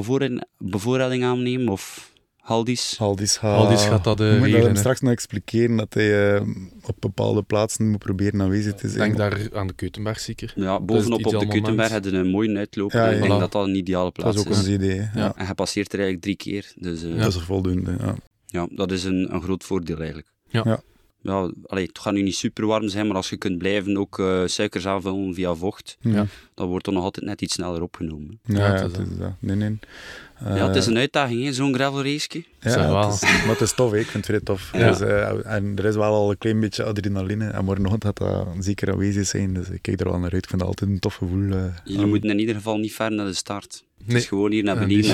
bevoorrading aannemen? Of Haldis? Haldis gaat, Haldis gaat dat, We moeten regelen, hem straks nog expliceren dat hij eh, op bepaalde plaatsen moet proberen aanwezig te Ik zijn. denk daar aan de Keutenberg zeker. Ja, bovenop op de moment. Kuttenberg hebben een mooie uitloop. Ja, ik denk Voilà. dat dat een ideale dat plaats is ook is. ons idee. hè. Ja. En je passeert er eigenlijk drie keer. Dus eh, Dat is voldoende. Ja. ja, dat is een, een groot voordeel eigenlijk. Ja. Ja. Ja, allee, het gaat nu niet super warm zijn, maar als je kunt blijven ook eh, suikers aanvullen via vocht, Ja. dan wordt er nog altijd net iets sneller opgenomen. Ja, Ja, ja, het is het is dat. Nee, nee. ja, het is een uitdaging, zo'n gravel race. Ja, wel. het is, maar het is tof, hè. ik vind het vrij tof. Ja. Dus, eh, en er is wel al een klein beetje adrenaline. En morgenochtend gaat dat zeker aanwezig zijn. Dus ik kijk er wel naar uit. Ik vind het altijd een tof gevoel. eh. Jullie moeten in ieder geval niet ver naar de start. Het Nee. is gewoon hier naar beneden.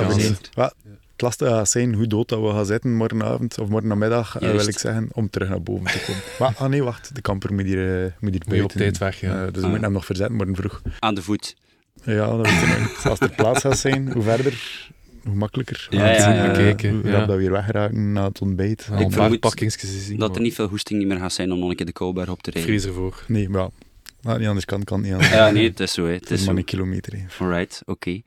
Ja, het lastige gaat zijn hoe dood dat we gaan zitten morgenavond of morgennamiddag, eh, Juist. wil ik zeggen, om terug naar boven te komen. maar, ah nee, wacht. De kamper moet hier, eh, moet hier op tijd weg, ja. Eh, dus we Ah. moeten hem nog verzetten morgen vroeg. Aan de voet. Ja, dat weet ik niet. Als er plaats gaat zijn, hoe verder, hoe makkelijker. Ja, ja, ja. eh, ja. rap dat we weer weggeraken na het ontbijt. Al Ik vermoed. Dat er niet veel hoesting niet meer gaat zijn om nog een keer de Kouwberg op te rijden. vrees ervoor. Nee, maar ja. Niet anders kan, kan niet anders. Ja, nee, het is zo. Hè. Het Het is is zo. maar een kilometer. hè. Alright, oké.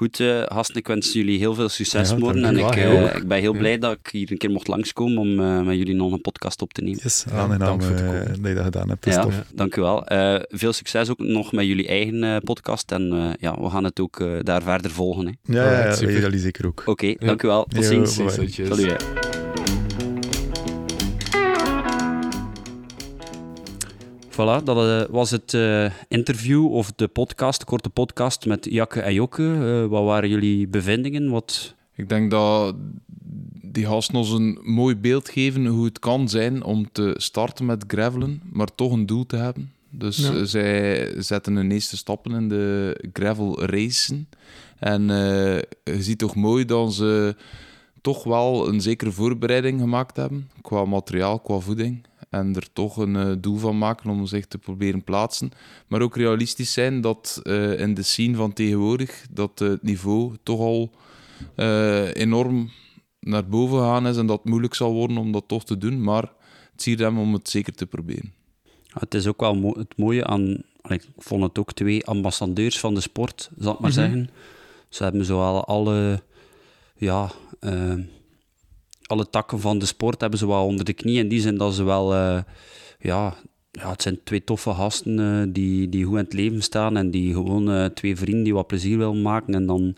Goed, eh gasten, ik wens jullie heel veel succes Ja, morgen. En ik, eh, ik ben heel Ja. blij dat ik hier een keer mocht langskomen om eh, met jullie nog een podcast op te nemen. Yes, Ja, aangenaam dank voor het komen. dat je dat gedaan hebt. Dat Ja, tof. dank u wel. Eh, veel succes ook nog met jullie eigen eh, podcast. En eh, ja, we gaan het ook eh, daar verder volgen. hè. Ja, ja, ja, jullie zeker ook. Oké, dank u wel. Tot ziens. bye. Salut. Voilà, dat eh, was het eh, interview of de podcast, de korte podcast met Jakke en Jokke. Eh, wat waren jullie bevindingen? Wat... Ik denk dat die gasten ons een mooi beeld geven hoe het kan zijn om te starten met gravelen, maar toch een doel te hebben. Dus Ja. zij zetten hun eerste stappen in de gravel racen. En eh, je ziet toch mooi dat ze toch wel een zekere voorbereiding gemaakt hebben, qua materiaal, qua voeding. En er toch een eh, doel van maken om zich te proberen plaatsen. Maar ook realistisch zijn dat eh, in de scene van tegenwoordig dat het niveau toch al eh, enorm naar boven gegaan is en dat het moeilijk zal worden om dat toch te doen. Maar het ziet hem om het zeker te proberen. Het is ook wel mo- het mooie aan... Ik vond het ook twee ambassadeurs van de sport, zal ik maar Mhm. zeggen. Ze hebben zo al alle... Ja... alle takken van de sport hebben ze wel onder de knie. In die zin dat ze wel... eh, ja, ja, het zijn twee toffe gasten eh, die, die goed in het leven staan en die gewoon eh, twee vrienden die wat plezier willen maken. En dan,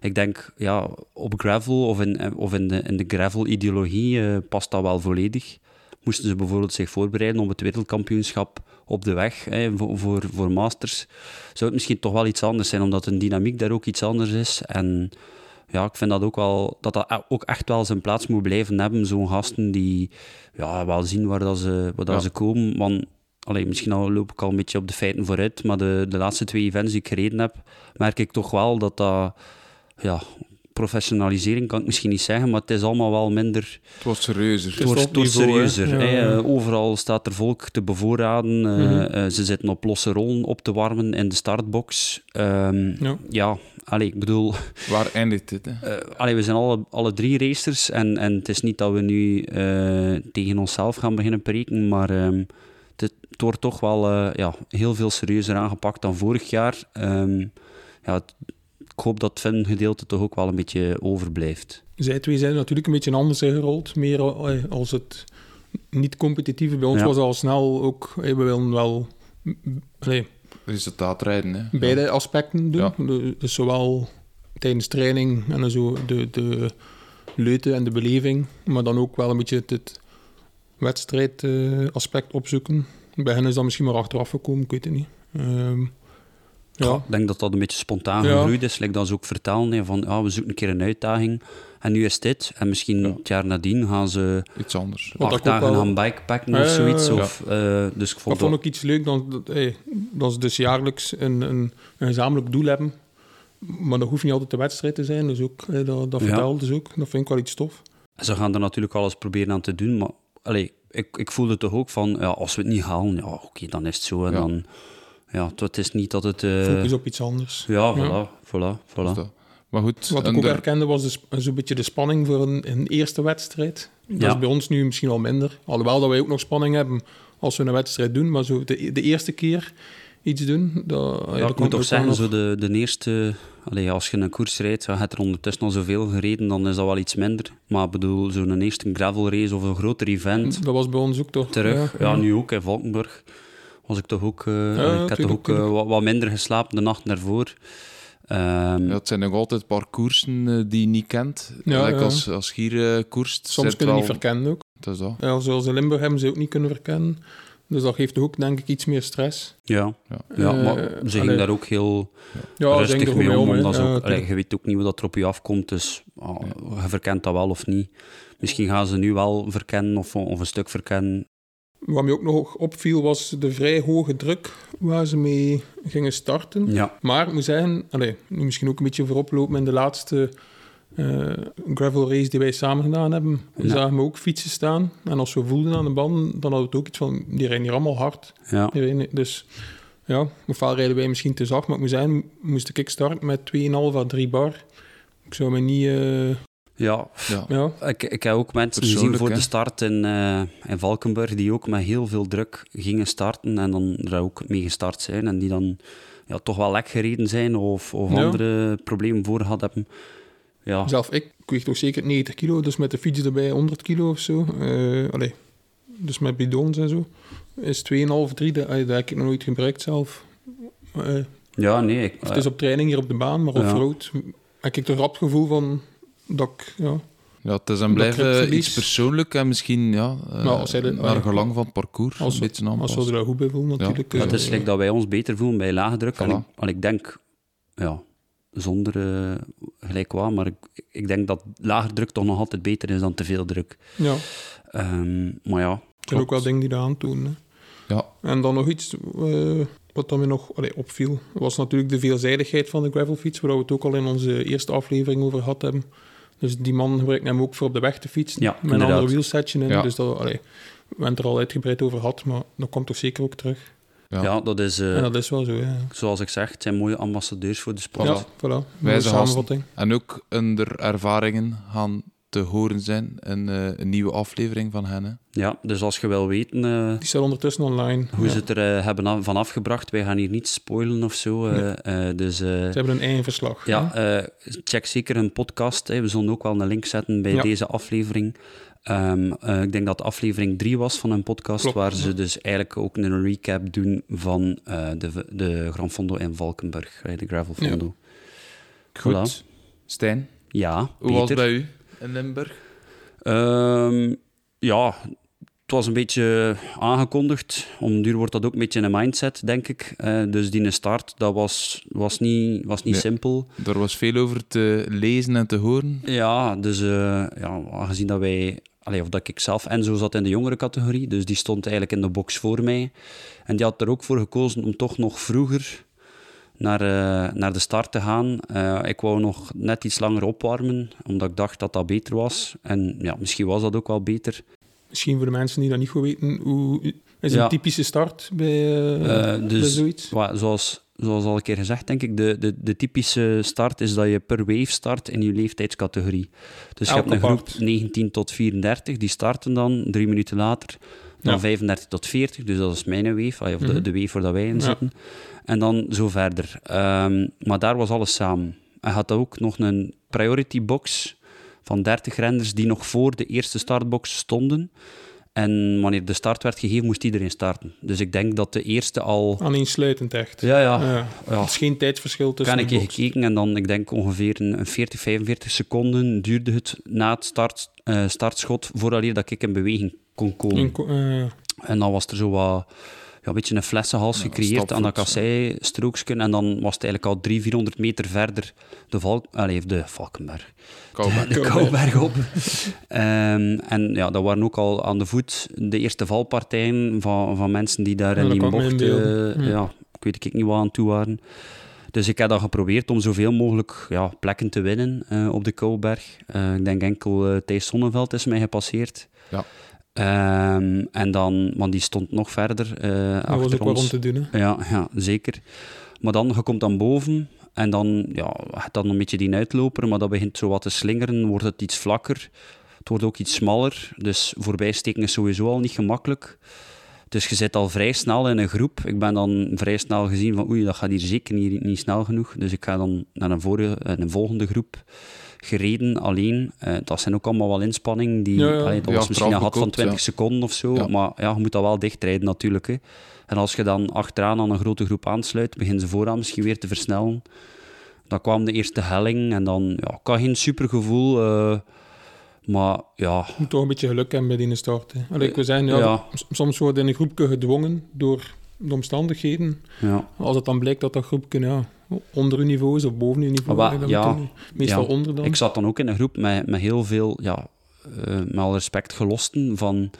ik denk, ja, op gravel of in, of in de, in de gravel-ideologie past dat wel volledig. Moesten ze bijvoorbeeld zich voorbereiden op het wereldkampioenschap op de weg hè, voor, voor, voor masters, zou het misschien toch wel iets anders zijn, omdat een dynamiek daar ook iets anders is. En ja, ik vind dat ook wel dat dat ook echt wel zijn plaats moet blijven hebben. Zo'n gasten die ja, wel zien waar, dat ze, waar dat Ja. ze komen. Want allee, misschien al loop ik al een beetje op de feiten vooruit, maar de, de laatste twee events die ik gereden heb, merk ik toch wel dat dat. Ja, professionalisering kan ik misschien niet zeggen, maar het is allemaal wel minder. Het was serieuzer. Het wordt, wordt serieuzer. Ja, hè. ja. Eh, overal staat er volk te bevoorraden. eh, Mhm. eh, ze zitten op losse rollen op te warmen in de startbox. Ehm, Ja. ja, allee, ik bedoel, Waar eindigt dit? Hè? allee, we zijn alle, alle drie racers en, en het is niet dat we nu eh, tegen onszelf gaan beginnen preken, maar ehm, het, het wordt toch wel eh, ja, heel veel serieuzer aangepakt dan vorig jaar. Ehm, ja, het- ik hoop dat het fan-gedeelte toch ook wel een beetje overblijft. Zij twee zijn natuurlijk een beetje anders ingerold. Meer eh, als het niet-competitieve. Bij ons Ja. was al snel ook... eh, We willen wel mm, allee, Resultaat rijden. Hè? beide aspecten doen. Ja. Dus zowel tijdens training en dan zo de, de leute en de beleving. Maar dan ook wel een beetje het, wedstrijdaspect opzoeken. Bij hen is dat misschien maar achteraf gekomen, ik weet het niet. Ehm, ja. Ik denk dat dat een beetje spontaan Ja. gegroeid is. Like dat ze ook vertellen, hè, van ah, we zoeken een keer een uitdaging. En nu is dit. En misschien Ja. het jaar nadien gaan ze Iets anders. Wat acht dagen wel- gaan bikepacken of zoiets. ja. Of, eh, dus ik Dat vond vond dat... ik iets leuk, dat, dat, hey, dat ze dus jaarlijks een, een, een gezamenlijk doel hebben. Maar dat hoeft niet altijd de wedstrijd te zijn, dus ook, dat, dat Ja. vertelt dus ook. Dat vind ik wel iets tof. Ze gaan er natuurlijk alles proberen aan te doen. Maar allee, ik, ik voelde toch ook van, ja, als we het niet halen, ja, oké, dan is het zo. En Ja. dan, ja, het- is niet dat het... eh, Focus op iets anders. ja, Ja. voilà, voilà, voilà. Dus dat- Maar goed, Wat ik ook er- herkende was de sp- zo'n beetje de spanning voor een, een eerste wedstrijd. Dat Ja. is bij ons nu misschien al minder. Alhoewel dat wij ook nog spanning hebben als we een wedstrijd doen. Maar zo de, de eerste keer iets doen, dat, ja, Ja, dat moet toch zeggen, zo de, de eerste... Allee, als je een koers rijdt, ja, je hebt er ondertussen al zoveel gereden, dan is dat wel iets minder. Maar ik bedoel, zo'n eerste gravel race of een groter event, Dat was bij ons ook toch. terug. Ja, nu ook in Valkenburg was ik toch ook... eh, ik had toch ook eh, wat, wat minder geslapen de nacht daarvoor. Ehm, Ja, het zijn nog altijd parcoursen eh, die je niet kent. Ja, Like. Als, als hier koerst. Soms kunnen wel... niet verkennen ook. Het is dat. Ja, zoals in Limburg hebben ze ook niet kunnen verkennen. Dus dat geeft ook, denk ik, iets meer stress. ja, Ja. ja maar ze gingen daar ook heel Ja, rustig mee om. Ja, ook, allee, tuurlijk. je weet ook niet wat er op je afkomt, dus ah, je verkent dat wel of niet. Misschien gaan ze nu wel verkennen of, of een stuk verkennen. Wat mij ook nog opviel was de vrij hoge druk waar ze mee gingen starten. Ja, Maar ik moet zeggen, allee, nu misschien ook een beetje vooroplopen in de laatste eh, gravel race die wij samen gedaan hebben. We Ja. zagen we ook fietsen staan. En als we voelden aan de banden, dan hadden we het ook iets van, die rijden hier allemaal hard. ja. Rijden- dus ja, ofwel rijden wij misschien te zacht, maar ik moet zeggen, moest ik starten met 2,5 à 3 bar. Ik zou me niet... eh, ja. Ja. ja, Ik, ik heb ook mensen gezien voor hè? de start in, eh, in Valkenburg die ook met heel veel druk gingen starten en dan er ook mee gestart zijn en die dan ja, toch wel lek gereden zijn of, of Ja. andere problemen voor gehad hebben. Ja, Zelf ik, ik weeg toch zeker 90 kilo, dus met de fiets erbij 100 kilo of zo. Eh, allee, dus met bidons en zo. Is 2,5, 3, dat, dat heb ik nog nooit gebruikt zelf. Eh, ja nee. Ik, het is op training hier op de baan, maar op Ja. road heb ik toch rap het gevoel van dat ik, ja, Ja, het is en blijven iets persoonlijk en misschien ja, eh, Nou, als hij de- naar gelang van het parcours Als, een beetje als we er daar goed bij voelen, natuurlijk. Ja, eh, het is gelijk dat wij ons beter voelen bij lage druk. Voilà. ik, want ik denk, ja, zonder eh, gelijk wat, maar ik, ik denk dat lager druk toch nog altijd beter is dan te veel druk. ja, Ehm, maar ja, er zijn ook wel dingen die dat aantonen. hè. Ja, En dan nog iets eh, wat dan me nog allee, opviel, was natuurlijk de veelzijdigheid van de gravelfiets, waar we het ook al in onze eerste aflevering over gehad hebben. Dus die man gebruikt hem ook voor op de weg te fietsen, Ja, met een ander wielsetje in. Ja. Dus dat, allee, we hebben het er al uitgebreid over gehad, maar dat komt toch zeker ook terug. Ja. ja. dat is, eh, en dat is wel zo, ja. zoals ik zeg, het zijn mooie ambassadeurs voor de sport. Ja, voilà. Wijze samenvatting. En ook onder ervaringen gaan te horen zijn in eh, een nieuwe aflevering van hen. hè. Ja, dus als je wil weten eh, Die staat ondertussen online. hoe Ja. ze het er eh, hebben af- van afgebracht, wij gaan hier niet spoilen of zo. eh, eh, dus eh, Ze hebben een eigen verslag. ja, eh, check zeker hun podcast. hè. We zullen ook wel een link zetten bij Ja. deze aflevering. Ehm, eh, ik denk dat aflevering 3 was van hun podcast, Klopt, waar ja. ze dus eigenlijk ook een recap doen van eh, de, de Gran Fondo in Valkenburg, de Gravel Ja. Fondo. Goed. Stijn, Ja, hoe was het Peter. bij u in Limburg? Ehm, ja, het was een beetje aangekondigd. Om duur wordt dat ook een beetje een mindset, denk ik. Eh, dus die start, dat was, was niet, was niet Nee. simpel. Er was veel over te lezen en te horen. Ja, dus eh, ja, aangezien dat wij... Allee, of dat ik zelf... Enzo zat in de jongere categorie, dus die stond eigenlijk in de box voor mij. En die had er ook voor gekozen om toch nog vroeger naar, eh, naar de start te gaan. Eh, ik wou nog net iets langer opwarmen, omdat ik dacht dat dat beter was. En ja, misschien was dat ook wel beter. Misschien voor de mensen die dat niet goed weten, hoe is Ja. een typische start bij, eh, Eh, bij dus zoiets? wa- zoals, zoals al een keer gezegd, denk ik, de, de, de typische start is dat je per wave start in je leeftijdscategorie. Dus je hebt een groep apart. 19 tot 34, die starten dan drie minuten later. Dan Ja. 35 tot 40, dus dat is mijn wave, of de, Mhm. de wave waar dat wij in zitten. En dan zo verder. Ehm, maar daar was alles samen. Hij had ook nog een priority box van 30 renners die nog voor de eerste startbox stonden. En wanneer de start werd gegeven, moest iedereen starten. Dus ik denk dat de eerste al... Aaneensluitend echt. Ja, ja. Ja. ja. Er is geen tijdsverschil tussen Ik keer box. gekeken en dan, ik denk ongeveer een, een 40, 45 seconden duurde het na het start, eh, startschot vooraleer dat ik in beweging kon komen. In eh, En dan was er zo wat, ja, een beetje een flessenhals Ja, gecreëerd aan dat stapvoets, kassei-strooksken. En dan was het eigenlijk al 300, 400 meter verder de, Val Allee, de Valkenberg. Kouwberg. De Kouwberg op. Ehm, en ja, dat waren ook al aan de voet de eerste valpartijen van, van mensen die daar Ja, in dat die bocht... eh, ja, ik weet ik niet wat aan toe waren. Dus ik heb dan geprobeerd om zoveel mogelijk ja, plekken te winnen eh, op de Kouwberg. Eh, ik denk enkel eh Thijs Sonneveld is mij gepasseerd. Ja. Ehm, en dan, want die stond nog verder eh dat was ook wel om te doen. Hè. Ja, ja, zeker. Maar dan, je komt dan boven en dan, ja, dan een beetje die uitloper, maar dat begint zo wat te slingeren, wordt het iets vlakker. Het wordt ook iets smaller, dus voorbijsteken is sowieso al niet gemakkelijk. Dus je zit al vrij snel in een groep. Ik ben dan vrij snel gezien van oei, dat gaat hier zeker niet, niet snel genoeg. Dus ik ga dan naar een, vorige, eh, een volgende groep gereden alleen. Eh, dat zijn ook allemaal wel inspanningen. Die, Ja, ja. allee, dat Ja, was misschien een gat van strafbekoopt, 20 ja. seconden of zo. Maar ja, je moet dat wel dichtrijden natuurlijk. Hè. En als je dan achteraan aan een grote groep aansluit, beginnen ze vooraan misschien weer te versnellen. Dan kwam de eerste helling en dan, ja, ik had geen supergevoel. eh maar ja, Je moet toch een beetje geluk hebben bij die start. Allee, ik wil zeggen, ja, soms wordt in een groepje gedwongen door de omstandigheden. ja, Als het dan blijkt dat dat groepje ja, onder uw niveau is of boven uw niveau, Maar dan ja, meestal onder dan. ik zat dan ook in een groep met, met heel veel, ja, eh, met al respect, gelosten van,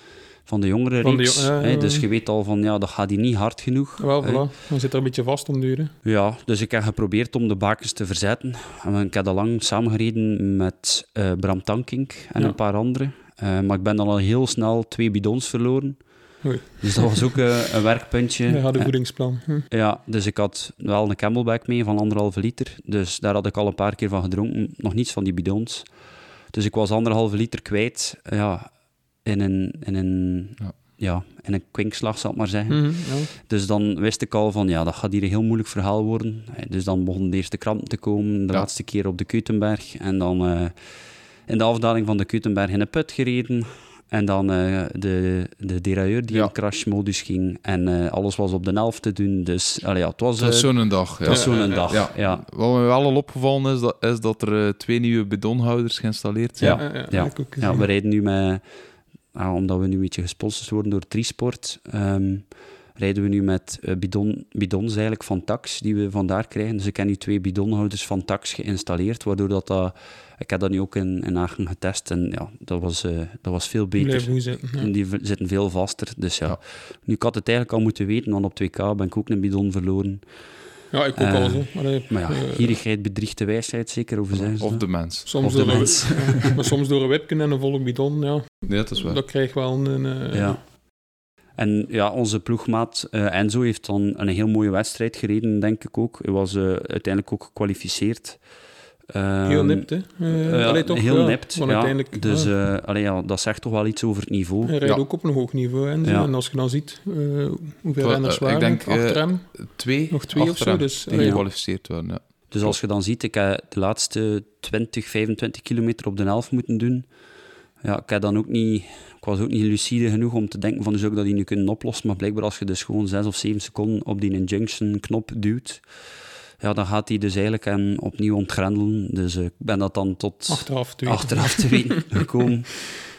van de jongere Van de reeks. jo- ja, ja, hè. ja. Dus je weet al van, ja, dat gaat hier niet hard genoeg. Wel, voilà. Dan zit er een beetje vast om duren. Ja, dus ik heb geprobeerd om de bakens te verzetten. En Ik heb al lang samengereden met eh, Bram Tankink en een paar anderen. Eh, maar ik ben dan al heel snel twee bidons verloren. Oei. Dus dat was ook eh, een werkpuntje. Ja, had een voedingsplan. Hm. ja, dus ik had wel een camelback mee van anderhalve liter. Dus daar had ik al een paar keer van gedronken. Nog niets van die bidons. Dus ik was anderhalve liter kwijt ja, in een, in een, Ja. ja. in een kwinkslag, zal ik maar zeggen. Mhm, ja. Dus dan wist ik al van, ja, dat gaat hier een heel moeilijk verhaal worden. Eh, Dus dan begonnen de eerste krampen te komen, de Ja. laatste keer op de Keutenberg. En dan eh, in de afdaling van de Keutenberg in een put gereden. En dan eh, de, de derailleur die Ja. in crashmodus ging. En eh, alles was op de helft te doen. Dus allee, ja, het was, eh, zo'n dag. het was Ja. zo'n dag. Ja. Ja. Wat me wel al opgevallen is, dat, is dat er twee nieuwe bidonhouders geïnstalleerd zijn. Ja. Ja, we rijden nu met... ah, omdat we nu een beetje gesponsord worden door Trisport, ehm, rijden we nu met eh, bidon, bidons eigenlijk van Tax, die we vandaar krijgen. Dus ik heb nu twee bidonhouders van Tax geïnstalleerd, waardoor dat... dat ik heb dat nu ook in, in Aachen getest en ja, dat was, eh, dat was veel beter. Zitten. ja. En die zitten veel vaster. Dus ja. Ja. nu ik had het eigenlijk al moeten weten, want op 2K ben ik ook een bidon verloren. Ja, ik ook Eh, al zo. Allee, Maar ja, eh, gierigheid bedriegt de wijsheid, zeker. Of, ze Of de mens. soms, of de door een, mens. ja, maar soms door een wipken en een volle bidon, ja, Nee, dat is waar. dat krijg je wel een... eh, Ja. En ja, onze ploegmaat eh, Enzo heeft dan een heel mooie wedstrijd gereden, denk ik ook. Hij was eh, uiteindelijk ook gekwalificeerd. Ehm, Heel nipt, hè? Allee, toch? heel ja, nipt, ja. uiteindelijk, Dus ja, eh, allee, ja, dat zegt toch wel iets over het niveau. hij rijdt ja. ook op een hoog niveau. En, en als je dan ziet eh, hoeveel renners eh, ik waren denk, achter hem, Twee, nog twee of zo. Dus, die gekwalificeerd waren. Ja. Dus als je dan ziet, ik heb de laatste 20, 25 kilometer op de helft moeten doen. Ja, ik, heb dan ook niet, ik was ook niet lucide genoeg om te denken van, zou ik dat hier nu kunnen oplossen? Maar blijkbaar als je dus gewoon 6 of 7 seconden op die injunction knop duwt, ja, dan gaat hij dus eigenlijk hem opnieuw ontgrendelen. Dus ik ben dat dan tot achteraf te weten. achteraf te weten gekomen.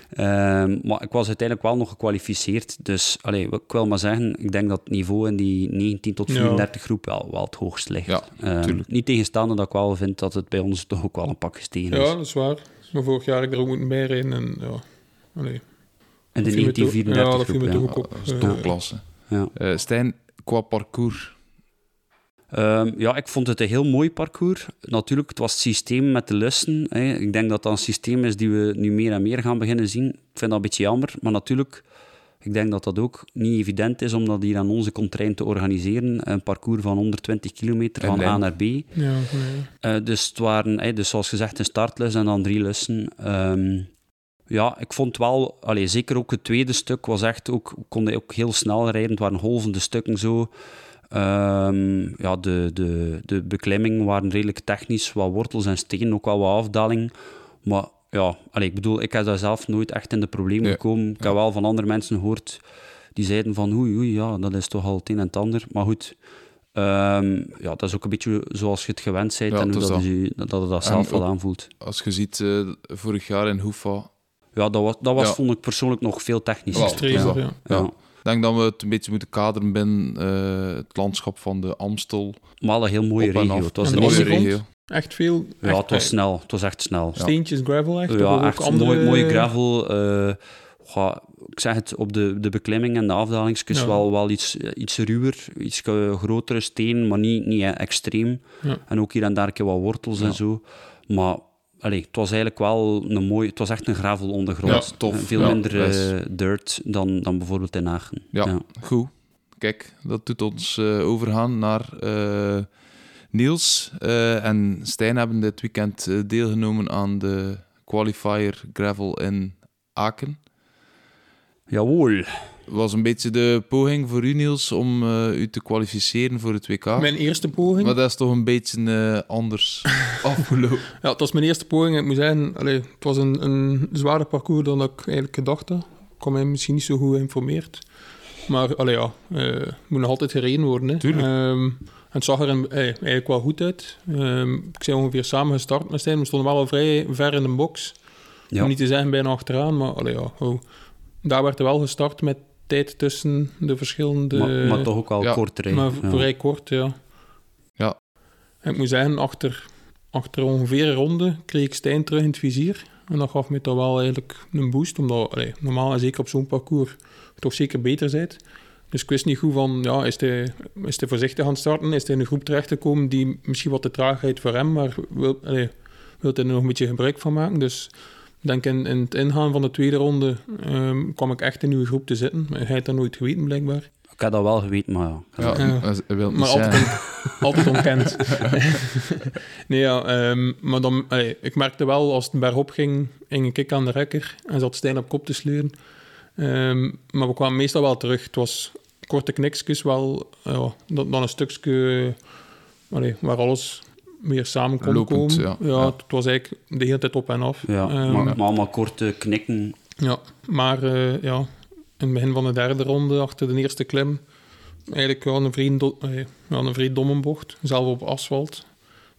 Ehm, maar ik was uiteindelijk wel nog gekwalificeerd. Dus allee, ik wil maar zeggen, ik denk dat het niveau in die 19 tot Ja. 34 groep wel, wel het hoogst ligt. Ja, Ehm, niet tegenstaande dat ik wel vind dat het bij ons toch ook wel een pak gestegen is. Ja, dat is waar. Maar vorig jaar heb ik er ook moeten bijrijden. En, ja, allee, en de dat viel me toch- 1934 Ja, dat viel me groep, toch ja. ook op. Dat is Eh, topklasse. Ja. Eh, Stijn, qua parcours. Ehm, ja, ik vond het een heel mooi parcours. Natuurlijk, het was het systeem met de lussen. Hè. Ik denk dat dat een systeem is die we nu meer en meer gaan beginnen zien. Ik vind dat een beetje jammer, maar natuurlijk, ik denk dat dat ook niet evident is om dat hier aan onze contrain te organiseren. Een parcours van 120 kilometer van A naar B. Ja. Eh, dus het waren, hè, dus zoals gezegd, een startlus en dan drie lussen. Ehm, ja, ik vond wel, allee, zeker ook het tweede stuk was echt ook, kon hij ook heel snel rijden. Het waren golvende stukken zo. Ehm, ja, de, de, de beklimmingen waren redelijk technisch, wat wortels en stenen, ook wel wat afdaling. Maar ja, allee, ik bedoel, ik heb daar zelf nooit echt in de problemen gekomen. Ik heb wel van andere mensen gehoord die zeiden van oei, oei, ja, dat is toch al het een en het ander. Maar goed, ehm, ja, dat is ook een beetje zoals je het gewend bent Ja, en hoe dat, dat. je, dat, dat het dat En zelf wel aanvoelt. Als je ziet, eh, vorig jaar in Hoefa. Ja, dat was, dat was Ja. vond ik persoonlijk nog veel technischer. Ja. Denk dat we het een beetje moeten kaderen binnen eh, het landschap van de Amstel. Maar wel een heel mooie regio. Het was En een mooie regio. Echt veel. ja, echt, het was snel. Het was echt snel. Steentjes, gravel echt? Ja, ook echt andere... mooi, mooie gravel. eh, ik zeg het, op de, de beklimming en de afdalingsjes Ja. wel, wel iets, iets ruwer, iets eh, grotere steen, maar niet, niet extreem. Ja. En ook hier en daar een keer wat wortels Ja. en zo. Maar allee, het was eigenlijk wel een mooi... Het was echt een gravel ondergrond. Ja, tof. Eh, Veel Ja, minder eh, dirt dan, dan bijvoorbeeld in Aachen. Ja, goed. Kijk, dat doet ons eh, overgaan naar Niels en Stijn hebben dit weekend deelgenomen aan de qualifier gravel in Aken. Jawohl. Was een beetje de poging voor u, Niels, om eh, u te kwalificeren voor het WK. Mijn eerste poging. Maar dat is toch een beetje eh, anders afgelopen. Ja, het was mijn eerste poging. Ik moet zeggen, allee, het was een, een zwaarder parcours dan ik eigenlijk gedacht had. Ik kwam mij misschien niet zo goed geïnformeerd. Maar allee, ja, eh, het moet nog altijd gereden worden. Hè. Tuurlijk. Ehm, en het zag er een- eigenlijk wel goed uit. Ehm, ik zijn ongeveer samen gestart met Stijn. We stonden wel al vrij ver in de box. Ja. Om niet te zeggen bijna achteraan, maar allee, ja, oh. daar werd er wel gestart met tijd tussen de verschillende... maar, maar toch ook al ja, kort rijden. Maar ja. vrij kort, ja. Ja. En ik moet zeggen, achter, achter ongeveer een ronde kreeg ik Stijn terug in het vizier. En dat gaf me toch wel eigenlijk een boost, omdat allee, normaal en zeker op zo'n parcours toch zeker beter bent. Dus ik wist niet goed van, ja, is hij, is hij voorzichtig aan het starten? Is hij in een groep terechtgekomen die misschien wat te traagheid voor hem, maar wil, allee, wil hij er nog een beetje gebruik van maken? Dus denk in, in het ingaan van de tweede ronde ehm, kwam ik echt in uw groep te zitten. Maar hij had dat nooit geweten, blijkbaar. Ik had dat wel geweten, maar ja. Ja, wil Maar altijd, zeggen. on- altijd ontkend. nee, ja, ehm, maar dan, allee, ik merkte wel, als het bergop ging, ging ik aan de rekker en zat Stijn op kop te sleuren. Ehm, maar we kwamen meestal wel terug. Het was korte kniksjes wel, ja, dan, dan een stukje allee, waar alles weer samen kon Lopend, komen. ja. Ja. Het was eigenlijk de hele tijd op en af. Ja, Ehm, maar, maar allemaal korte knikken. Ja, maar eh, ja, in het begin van de derde ronde, achter de eerste klim, eigenlijk wel een vrij, do- eh, ja, een vrij domme bocht, zelf op asfalt.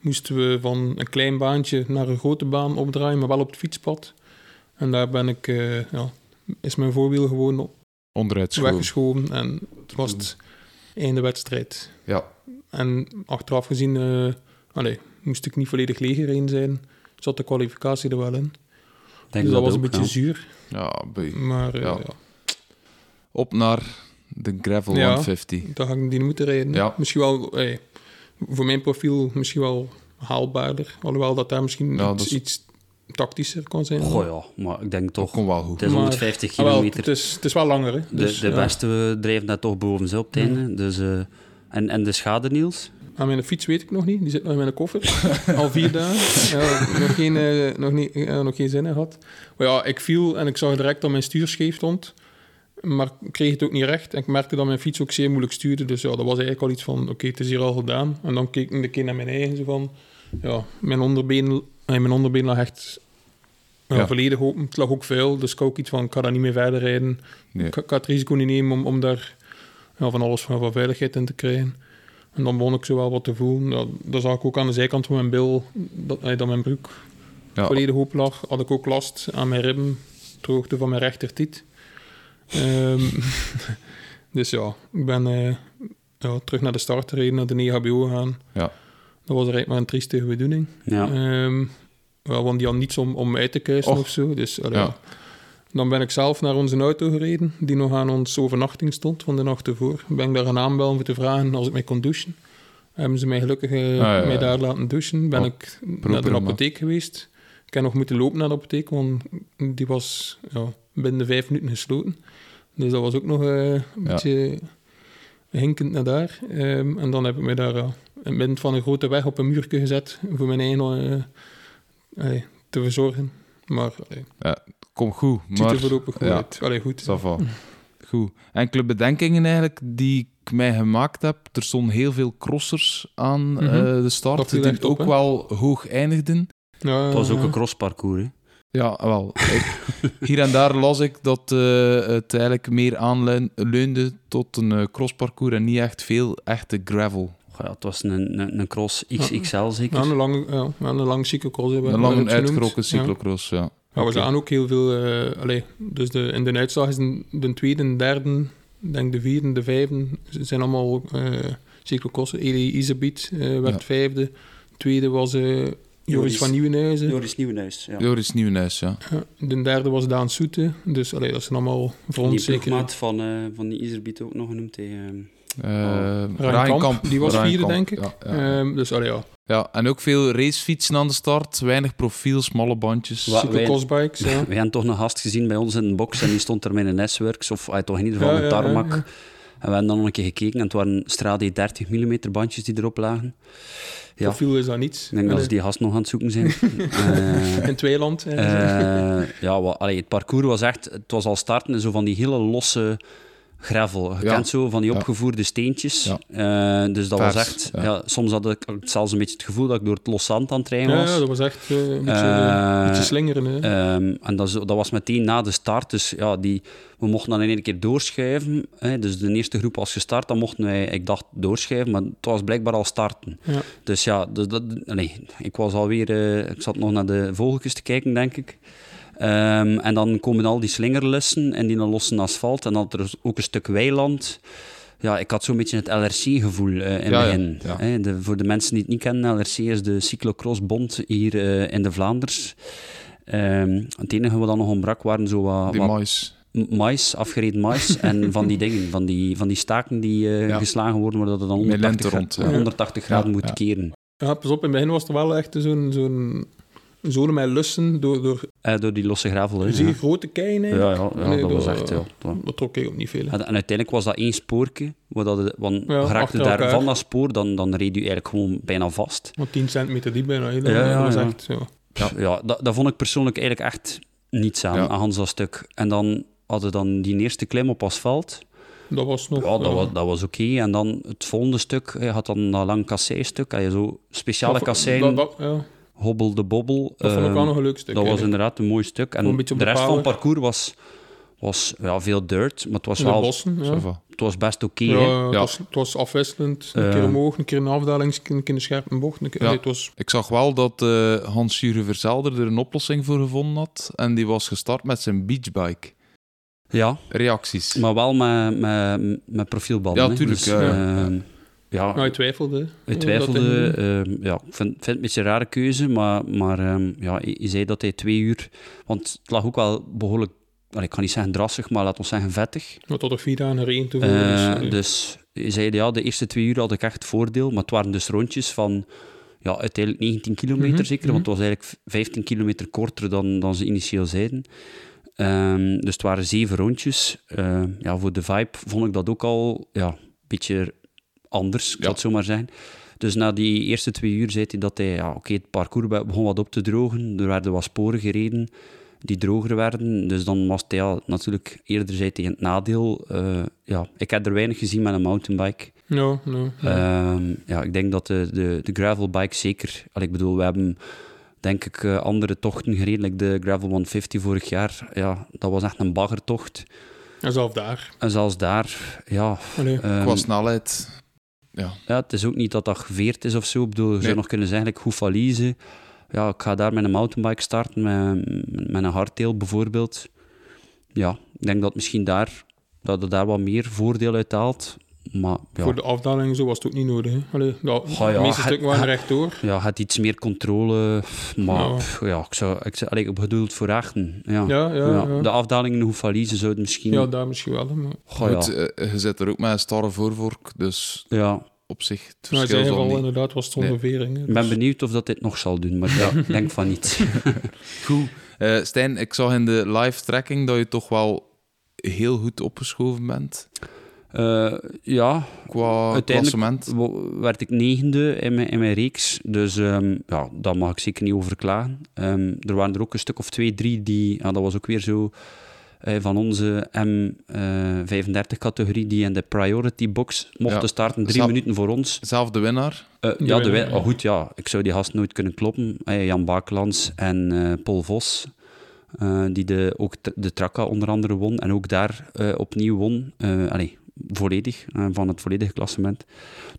Moesten we van een klein baantje naar een grote baan opdraaien, maar wel op het fietspad. En daar ben ik, eh, ja, is mijn voorwiel gewoon op- Onderuit weggeschoven en het was het einde wedstrijd. Ja. En achteraf gezien, eh, allee, moest ik niet volledig leeg zijn, zat de kwalificatie er wel in. Denk dus dat was ook, een beetje ja. zuur, Ja, boei. maar eh, Ja. ja. Op naar de Gravel Ja. 150. Dan ga ik die moeten rijden. Ja. Misschien wel, eh, voor mijn profiel, misschien wel haalbaarder. Alhoewel dat daar misschien Ja, iets, dat is- iets tactischer kan zijn. Goh ja, maar ik denk Dat toch... komt wel goed. Het is Maar- 150 Ah, kilometer. het, is, het is wel langer, hè. Dus, de ja. beste drijven daar toch boven ze op het einde. Dus, eh, en, en de schade, Niels? Aan mijn fiets weet ik nog niet. Die zit nog in mijn koffer. Al vier dagen. Ja, nog, geen, eh, nog, niet, ja, nog geen zin in gehad. Maar ja, ik viel en ik zag direct dat mijn stuur scheef stond. Maar ik kreeg het ook niet recht. En ik merkte dat mijn fiets ook zeer moeilijk stuurde. Dus ja, dat was eigenlijk al iets van, oké, het is hier al gedaan. En dan keek ik een keer naar mijn eigen. Zo van, ja, mijn onderbeen, eh, mijn onderbeen lag echt ja, Ja. volledig open. Het lag ook vuil. Dus ik had ook iets van, ik ga daar niet meer verder rijden. Nee. Ik, ik had het risico niet nemen om, om daar ja, van alles van, van veiligheid in te krijgen. En dan begon ik zo wel wat te voelen. Ja, dat zag ik ook aan de zijkant van mijn bil, dat, dat mijn broek Ja. volledig open lag. Had ik ook last aan mijn ribben, ter hoogte van mijn rechtertiet. Ehm, dus ja, ik ben eh, ja, terug naar de start gereden, naar de EHBO gegaan. Ja. Dat was eigenlijk maar een triestige bedoeling. Ja. Ehm, ja, want die had niets om, om uit te kuisen Och. of zo. Dus, allee, Ja. Ja. Dan ben ik zelf naar onze auto gereden, die nog aan onze overnachting stond van de nacht ervoor. Ben ik daar gaan aanbellen voor te vragen als ik mij kon douchen. Hebben ze mij gelukkig eh, ja, ja. mij daar laten douchen. Ben Oh, ik naar de apotheek geweest. Ik heb nog moeten lopen naar de apotheek, want die was ja, binnen de vijf minuten gesloten. Dus dat was ook nog eh, een Ja. beetje hinkend naar daar. Ehm, en dan heb ik mij daar ja, in het midden van een grote weg op een muurtje gezet voor mijn eigen eh, te verzorgen. Maar allee, Kom goed. het ziet Maar er voorlopig goed ja. uit. Allee, goed. Goed. Enkele bedenkingen eigenlijk die ik mij gemaakt heb. Er stonden heel veel crossers aan Mhm. eh, de Dat start, die op, ook wel hoog eindigden. Ja, Het was ook een crossparcours, hè. Ja, wel. Ik, hier en daar las ik dat eh, het eigenlijk meer aanleunde tot een eh, crossparcours en niet echt veel echte gravel. Goh, ja, het was een, een, een cross XXL zeker. Ja, een lange, ja, een lange cyclocross. hebben we- Een lange genoemd. uitgerokken Ja. Ja. Ja, we zagen ook heel veel... eh allee, dus de, in de uitslag is de, de tweede, de derde, ik denk de vierde, de vijfde, ze zijn allemaal eh cyclocrossen. Eli Isabiet eh, werd Ja. vijfde. Tweede was eh, Joris, Joris. van Nieuwenhuizen. Joris Nieuwenhuis, ja. Joris Nieuwenhuis, ja. Ja, de derde was Daan Soete. Dus allee, dat zijn allemaal voor Die ons zeker... ploegmaat van, eh, van die Iserbiet ook nog genoemd. Ryan Ryan Kamp, die was vierde, Kamp, denk ik. Ja, ja. Ehm, dus allee, ja, ja, en ook veel racefietsen aan de start. Weinig profiel, smalle bandjes. Wa- cyclocrossbikes, ja. We hebben toch een gast gezien bij ons in de box en die stond er met een S-Works, of hij toch in ieder geval Ja, een ja, ja, tarmac. ja. En we hebben dan nog een keer gekeken en het waren Strade 30 mm bandjes die erop lagen. Ja. Profiel is dat niets. Ik denk dat ze die gast nog aan het zoeken zijn. Eh, In het weiland. hè. eh, ja, wat, allee, het parcours was echt... Het was al starten in zo van die hele losse gravel. Je Ja. kent zo van die Ja. opgevoerde steentjes. Ja. Eh, dus dat was echt... ja. Ja. soms had ik zelfs een beetje het gevoel dat ik door het los zand aan het rijden was. ja, dat was echt eh, een beetje, Eh, een beetje slingeren. Hè. Ehm, en dat, dat was meteen na de start. Dus ja, die, we mochten dan in één keer doorschuiven. Hè. Dus de eerste groep was gestart. Dan mochten wij, ik dacht, doorschuiven. Maar het was blijkbaar al starten. Ja. Dus ja, dus dat, nee, ik was alweer... eh, ik zat nog naar de vogeltjes te kijken, denk ik. Ehm, en dan komen al die slingerlussen en die losse asfalt. En dan had er ook een stuk weiland. Ja, ik had zo'n beetje het LRC-gevoel in het Ja, ja, begin. ja. Hè, de, voor de mensen die het niet kennen, LRC is de cyclocrossbond hier eh, in de Vlaanders. Ehm, het enige wat dan nog ontbrak waren zo wat, Die wat mais. mais, afgereden mais en van die dingen, van die, van die staken die eh, Ja. geslagen worden, waar dat het dan Met 180, lente rond, gra- ja. 180 graden moet ja. keren. Ja, pas op, in het begin was er wel echt zo'n zo'n zone met lussen door, door Eh, door die losse gravel. Zeer ja. grote keien. Ja, ja, ja, dat was echt... Ja, dat- Dat trok ik ook niet veel. hè. En, en uiteindelijk was dat één spoortje, waar dat, het- want Ja, raakte achter daar elkaar. van dat spoor, dan, dan reed u eigenlijk gewoon bijna vast. Want 10 centimeter diep bijna. hè. Dat, Ja, ja, dat was ja. echt... Ja. Ja, ja dat, dat vond ik persoonlijk eigenlijk echt niets aan, Ja. aan Hans dat stuk. En dan hadden we dan die eerste klim op asfalt. Dat was nog... Ja, dat, was, dat was oké. En dan het volgende stuk, je had dan dat lang kasseistuk, had je zo speciale Dat- kasseien. dat- dat- ja. Hobbel de Bobbel. Dat vond ik Ehm, wel nog een leuk stuk. dat was inderdaad een mooi stuk. En de de rest van het parcours was, was ja, veel dirt, maar het was, In wel, bossen, ja. Het was best oké. Ja, het, Ja. Was, het was afwisselend. Een Eh. keer omhoog, een keer een afdaling, een keer een scherpe bocht. Een keer, Ja. nee, het was, Ik zag wel dat eh Hans-Jure Verzelder er een oplossing voor gevonden had. En die was gestart met zijn beachbike. Ja, Reacties. maar wel met, met, met profielbanden. Ja, tuurlijk, Dus, ja, ja. nou, je twijfelde. Ik Dat twijfelde. ehm, ja, ik vind, vind het een beetje een rare keuze, maar, maar ehm, ja, je, je zei dat hij twee uur... Want het lag ook wel behoorlijk... allee, ik kan niet zeggen drassig, maar laten we zeggen vettig. Wat tot er vier dagen regen te Eh, voeren is. dus je zei, ja, de eerste twee uur had ik echt voordeel, maar het waren dus rondjes van... Ja, uiteindelijk 19 kilometer Mhm, zeker, mhm. want het was eigenlijk 15 kilometer korter dan, dan ze initieel zeiden. Ehm, dus het waren zeven rondjes. Ja, voor de vibe vond ik dat ook al ja, een beetje anders, Ja. zal het zo maar zeggen. Dus na die eerste twee uur zei hij dat hij, ja, oké, het parcours be- begon wat op te drogen. Er werden wat sporen gereden die droger werden. Dus dan was het ja, natuurlijk eerder zei hij in het nadeel. Eh, ja, ik heb er weinig gezien met een mountainbike. Ja, ja, ja. Ehm, ja, ik denk dat de, de, de gravelbike zeker... Allee, ik bedoel, we hebben denk ik eh, andere tochten gereden. like de Gravel 150 vorig jaar. Ja, dat was echt een baggertocht. En zelf daar. En zelfs daar, ja... Ehm, Qua snelheid. Ja. ja, het is ook niet dat dat geveerd is of zo. Ik bedoel, je Nee. zou nog kunnen zeggen, like, hoe valise. Ja, ik ga daar met een mountainbike starten, met, met een hardtail bijvoorbeeld. Ja, ik denk dat misschien daar, dat er daar wat meer voordeel uit haalt. Maar ja, Voor de afdaling en zo was het ook niet nodig. Hè. Allee, ja, Goh, ja, de meeste het- stukken waren het- rechtdoor. ja, het iets meer controle. Maar Ja. pff, ja, ik, zou, ik, zou, allee, ik bedoel het voor achten. Ja. Ja, ja, ja. De afdalingen, hoe valise zouden misschien... Ja, daar misschien wel. Maar... Goh. Goed, eh, je zit er ook met een starre voorvork. Dus ja. op zich, het Nou, verschil zal niet. inderdaad was het Nee. Ik ben dus- benieuwd of dat dit nog zal doen, maar ja, ik denk van niet. Goed. Eh, Stijn, ik zag in de live tracking dat je toch wel heel goed opgeschoven bent. Eh, ja, Qua Uiteindelijk klassement. werd ik negende in mijn, in mijn reeks. Dus ehm, ja, daar mag ik zeker niet over klagen. Ehm, er waren er ook een stuk of twee, drie die... Ja, dat was ook weer zo... eh, van onze M35-categorie die in de priority box mochten Ja. starten, drie minuten voor ons. Zelfde winnaar. Eh, De ja, de winnaar, oh, goed, ja. Ik zou die gast nooit kunnen kloppen. Eh, Jan Bakelands en eh, Paul Vos, eh, die de, ook de Traka onder andere won. En ook daar eh, opnieuw won. Eh allee, volledig, eh, van het volledige klassement.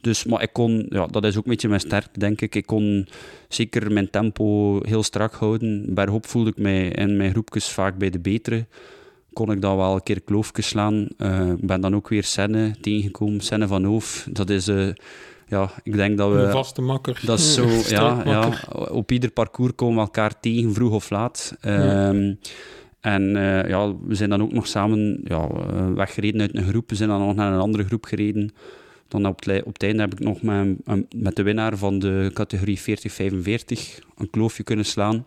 Dus, maar ik kon, ja, dat is ook een beetje mijn sterkte, denk ik. Ik kon zeker mijn tempo heel strak houden. Bergop voelde ik mij in mijn groepjes vaak bij de betere. Kon ik dan wel een keer kloofjes slaan. Ik ben dan ook weer Senne tegengekomen, Senne van Hoof. Dat is, eh, ja, ik denk dat we... Een vaste makker. Dat is zo, ja, ja. Op ieder parcours komen we elkaar tegen, vroeg of laat. Ehm, En eh, ja, we zijn dan ook nog samen ja, eh, weggereden uit een groep. We zijn dan nog naar een andere groep gereden. Dan op het, op het einde heb ik nog met, met de winnaar van de categorie 40-45 een kloofje kunnen slaan.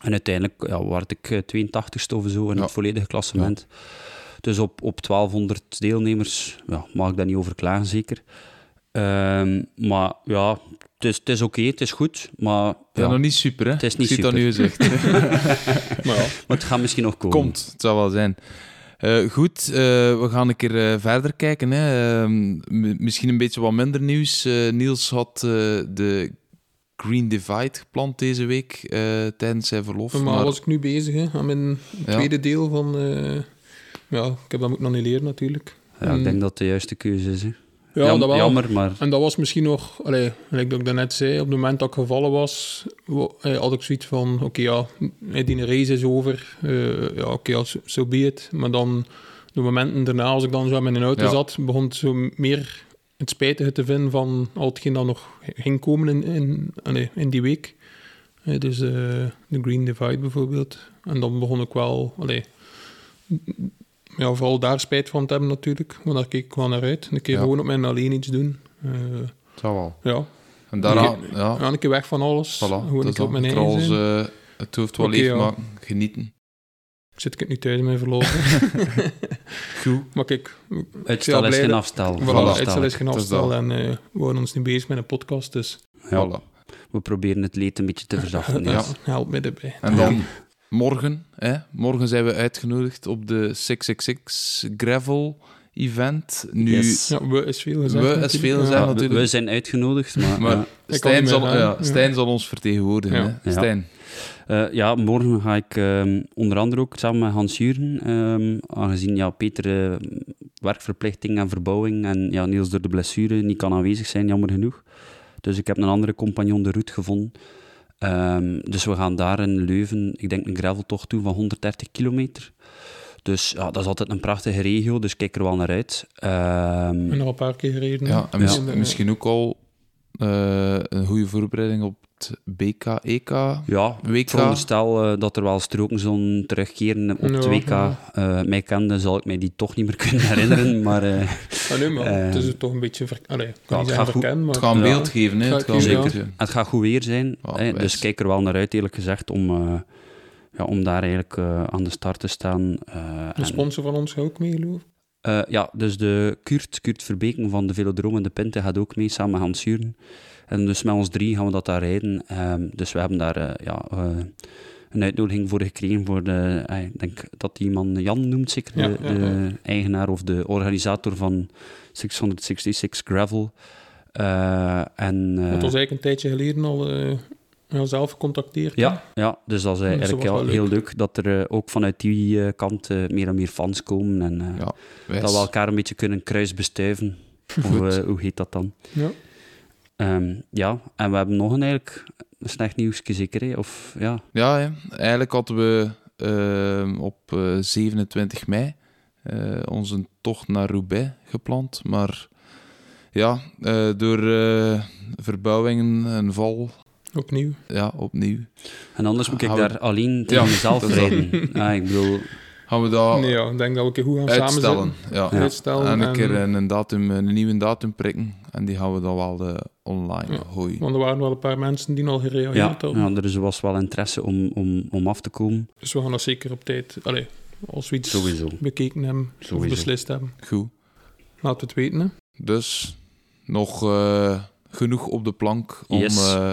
En uiteindelijk ja, werd ik eh, 82ste of zo in Ja. het volledige klassement. Dus op, op 1200 deelnemers ja, mag ik daar niet over klagen, zeker. Ehm, maar ja, het is, het is oké, het is goed. Maar Ja, ja, nog niet super, hè? Het is niet Ik zie dat nu gezegd. Maar ja, maar het gaat misschien nog komen. Komt, het zal wel zijn. Eh, goed, eh, we gaan een keer eh, verder kijken. Hè. Ehm, misschien een beetje wat minder nieuws. Eh, Niels had eh, de Green Divide gepland deze week eh, tijdens zijn verlof. maar- was ik nu bezig hè, aan mijn Ja. tweede deel van... eh, ja, ik heb dat moeten annuleren natuurlijk. Ja, ik denk dat het de juiste keuze is. Hè. Ja, Jam- dat wel. Jammer, maar En dat was misschien nog, allee, gelijk dat ik daarnet zei, op het moment dat ik gevallen was, eh, had ik zoiets van, oké, ja, die race is over, Eh, ja, oké, zo so be it. Maar dan, de momenten daarna, als ik dan zo met een auto Ja. zat, begon het zo meer het spijtige te vinden van al hetgeen dat nog ging komen in, in, allee, in die week. Eh, dus eh, de Green Divide bijvoorbeeld. En dan begon ik wel, allee, ja, vooral daar spijt van te hebben natuurlijk, want daar keek ik wel naar uit. Een keer Ja. gewoon op mijn alleen iets doen. Eh, Het zal wel. ja, En daarna, ja, ja, een keer weg van alles. voilà. Gewoon dat een keer op mijn eigen trouwens zijn. eh, het hoofd wel leeg ja. maken, genieten. Zit ik het nu thuis in mijn verlof. Goed. maar kijk, ik uitstel is geen afstel. voilà, Voilà. uitstel is geen Het afstel en eh, we houden ons nu bezig met een podcast, dus Ja, Voilà. we proberen het leed een beetje te verzachten. Ja. Ja. help me erbij. En dan morgen, hè, morgen zijn we uitgenodigd op de 666 Gravel event. Nu, Yes. Ja, we is veel gezegd. We is natuurlijk. veel Ja. gezegd. Ja, we, natuurlijk. we zijn uitgenodigd, maar... maar ja. Stijn, zal, ja. Stijn zal ons vertegenwoordigen. Ja. Hè? Stijn. Eh, ja, morgen ga ik ehm, onder andere ook samen met Hans Juren, ehm, aangezien ja, Peter eh, werkverplichting en verbouwing en ja, Niels door de blessure niet kan aanwezig zijn, jammer genoeg. Dus ik heb een andere compagnon de route gevonden. Ehm, dus we gaan daar in Leuven, ik denk een graveltocht doen van 130 kilometer. Dus ja, dat is altijd een prachtige regio, dus kijk er wel naar uit. Ehm, ben er al een paar keer gereden. Ja, en mis- Ja. misschien ook al eh, een goede voorbereiding op het BK, EK. Ja, WK. ik veronderstel eh, dat er wel stroken zullen terugkeren op het Ja, WK. ja. Eh, mij kende, zal ik mij die toch niet meer kunnen herinneren, maar... eh, Ah, nee, maar het is toch een beetje... Ver... Allee, ik kan ja, niet het zeggen gaat maar... Het gaat een Ja. beeld geven. Hè? Het gaat geven. Het gaat goed weer zijn, hè, wijs. dus kijk er wel naar uit, eerlijk gezegd, om, eh, ja, om daar eigenlijk eh, aan de start te staan. eh, Een en- sponsor van ons gaat ook mee, geloof Eh, ja, dus de Kurt, Kurt Verbeken van de Velodroom en de Pinte gaat ook mee, samen met Hans Juren. En dus met ons drie gaan we dat daar rijden. Ehm, dus we hebben daar eh, ja, eh, een uitnodiging voor gekregen voor de... ik denk dat die man Jan noemt, zeker, Ja, de, ja, de eigenaar of de organisator van 666 Gravel. En, Het was eigenlijk een tijdje geleden al ja, zelf gecontacteerd. Ja, ja, dus dat is eh, Dus dat eigenlijk heel, wel heel leuk dat er eh, ook vanuit die eh, kant meer en meer fans komen en Ja, dat we elkaar een beetje kunnen kruisbestuiven. Of hoe heet dat dan? Ja. Ehm, ja, en we hebben nog een eigenlijk een slecht nieuwsje zeker, hè? of ja, Ja, eigenlijk hadden we ehm, op eh, 27 mei eh, onze tocht naar Roubaix gepland. Maar ja, eh, door eh, verbouwingen en val, Opnieuw. ja, opnieuw, en anders moet ik Gaan we- daar alleen tegen Ja, mezelf rijden. Ja, ik bedoel, gaan we dat Nee, ja, ik denk dat we een keer goed gaan samen uitstellen. zitten. Ja. Ja. Uitstellen En een en- keer een, datum, een nieuwe datum prikken. En die gaan we dan wel eh, online Ja. gooien. Want er waren wel een paar mensen die al ja, gereageerd hadden. ja, er is- was wel interesse om, om, om af te komen. Dus we gaan dat zeker op tijd... Allee, als we iets Sowieso. bekeken hebben of beslist hebben. Goed. Laten we het weten, hè. Dus nog eh, genoeg op de plank om Yes. eh,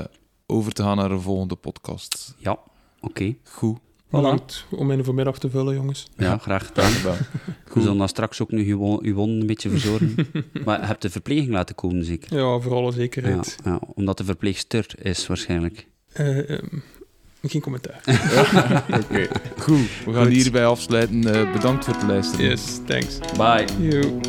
over te gaan naar een volgende podcast. Ja, oké. Goed. Bedankt om in de voormiddag te vullen, jongens. Ja, graag gedaan. gedaan. We zullen dan straks ook nu uw won- uw wonden een beetje verzorgen. maar je hebt de verpleging laten komen, zeker? Ja, voor alle Ja, zekerheid. ja, omdat de verpleegster is, waarschijnlijk. Eh, ehm, geen commentaar. Oké. Goed. We gaan Goed. hierbij afsluiten. Eh, bedankt voor het luisteren. Yes, thanks. Bye. You.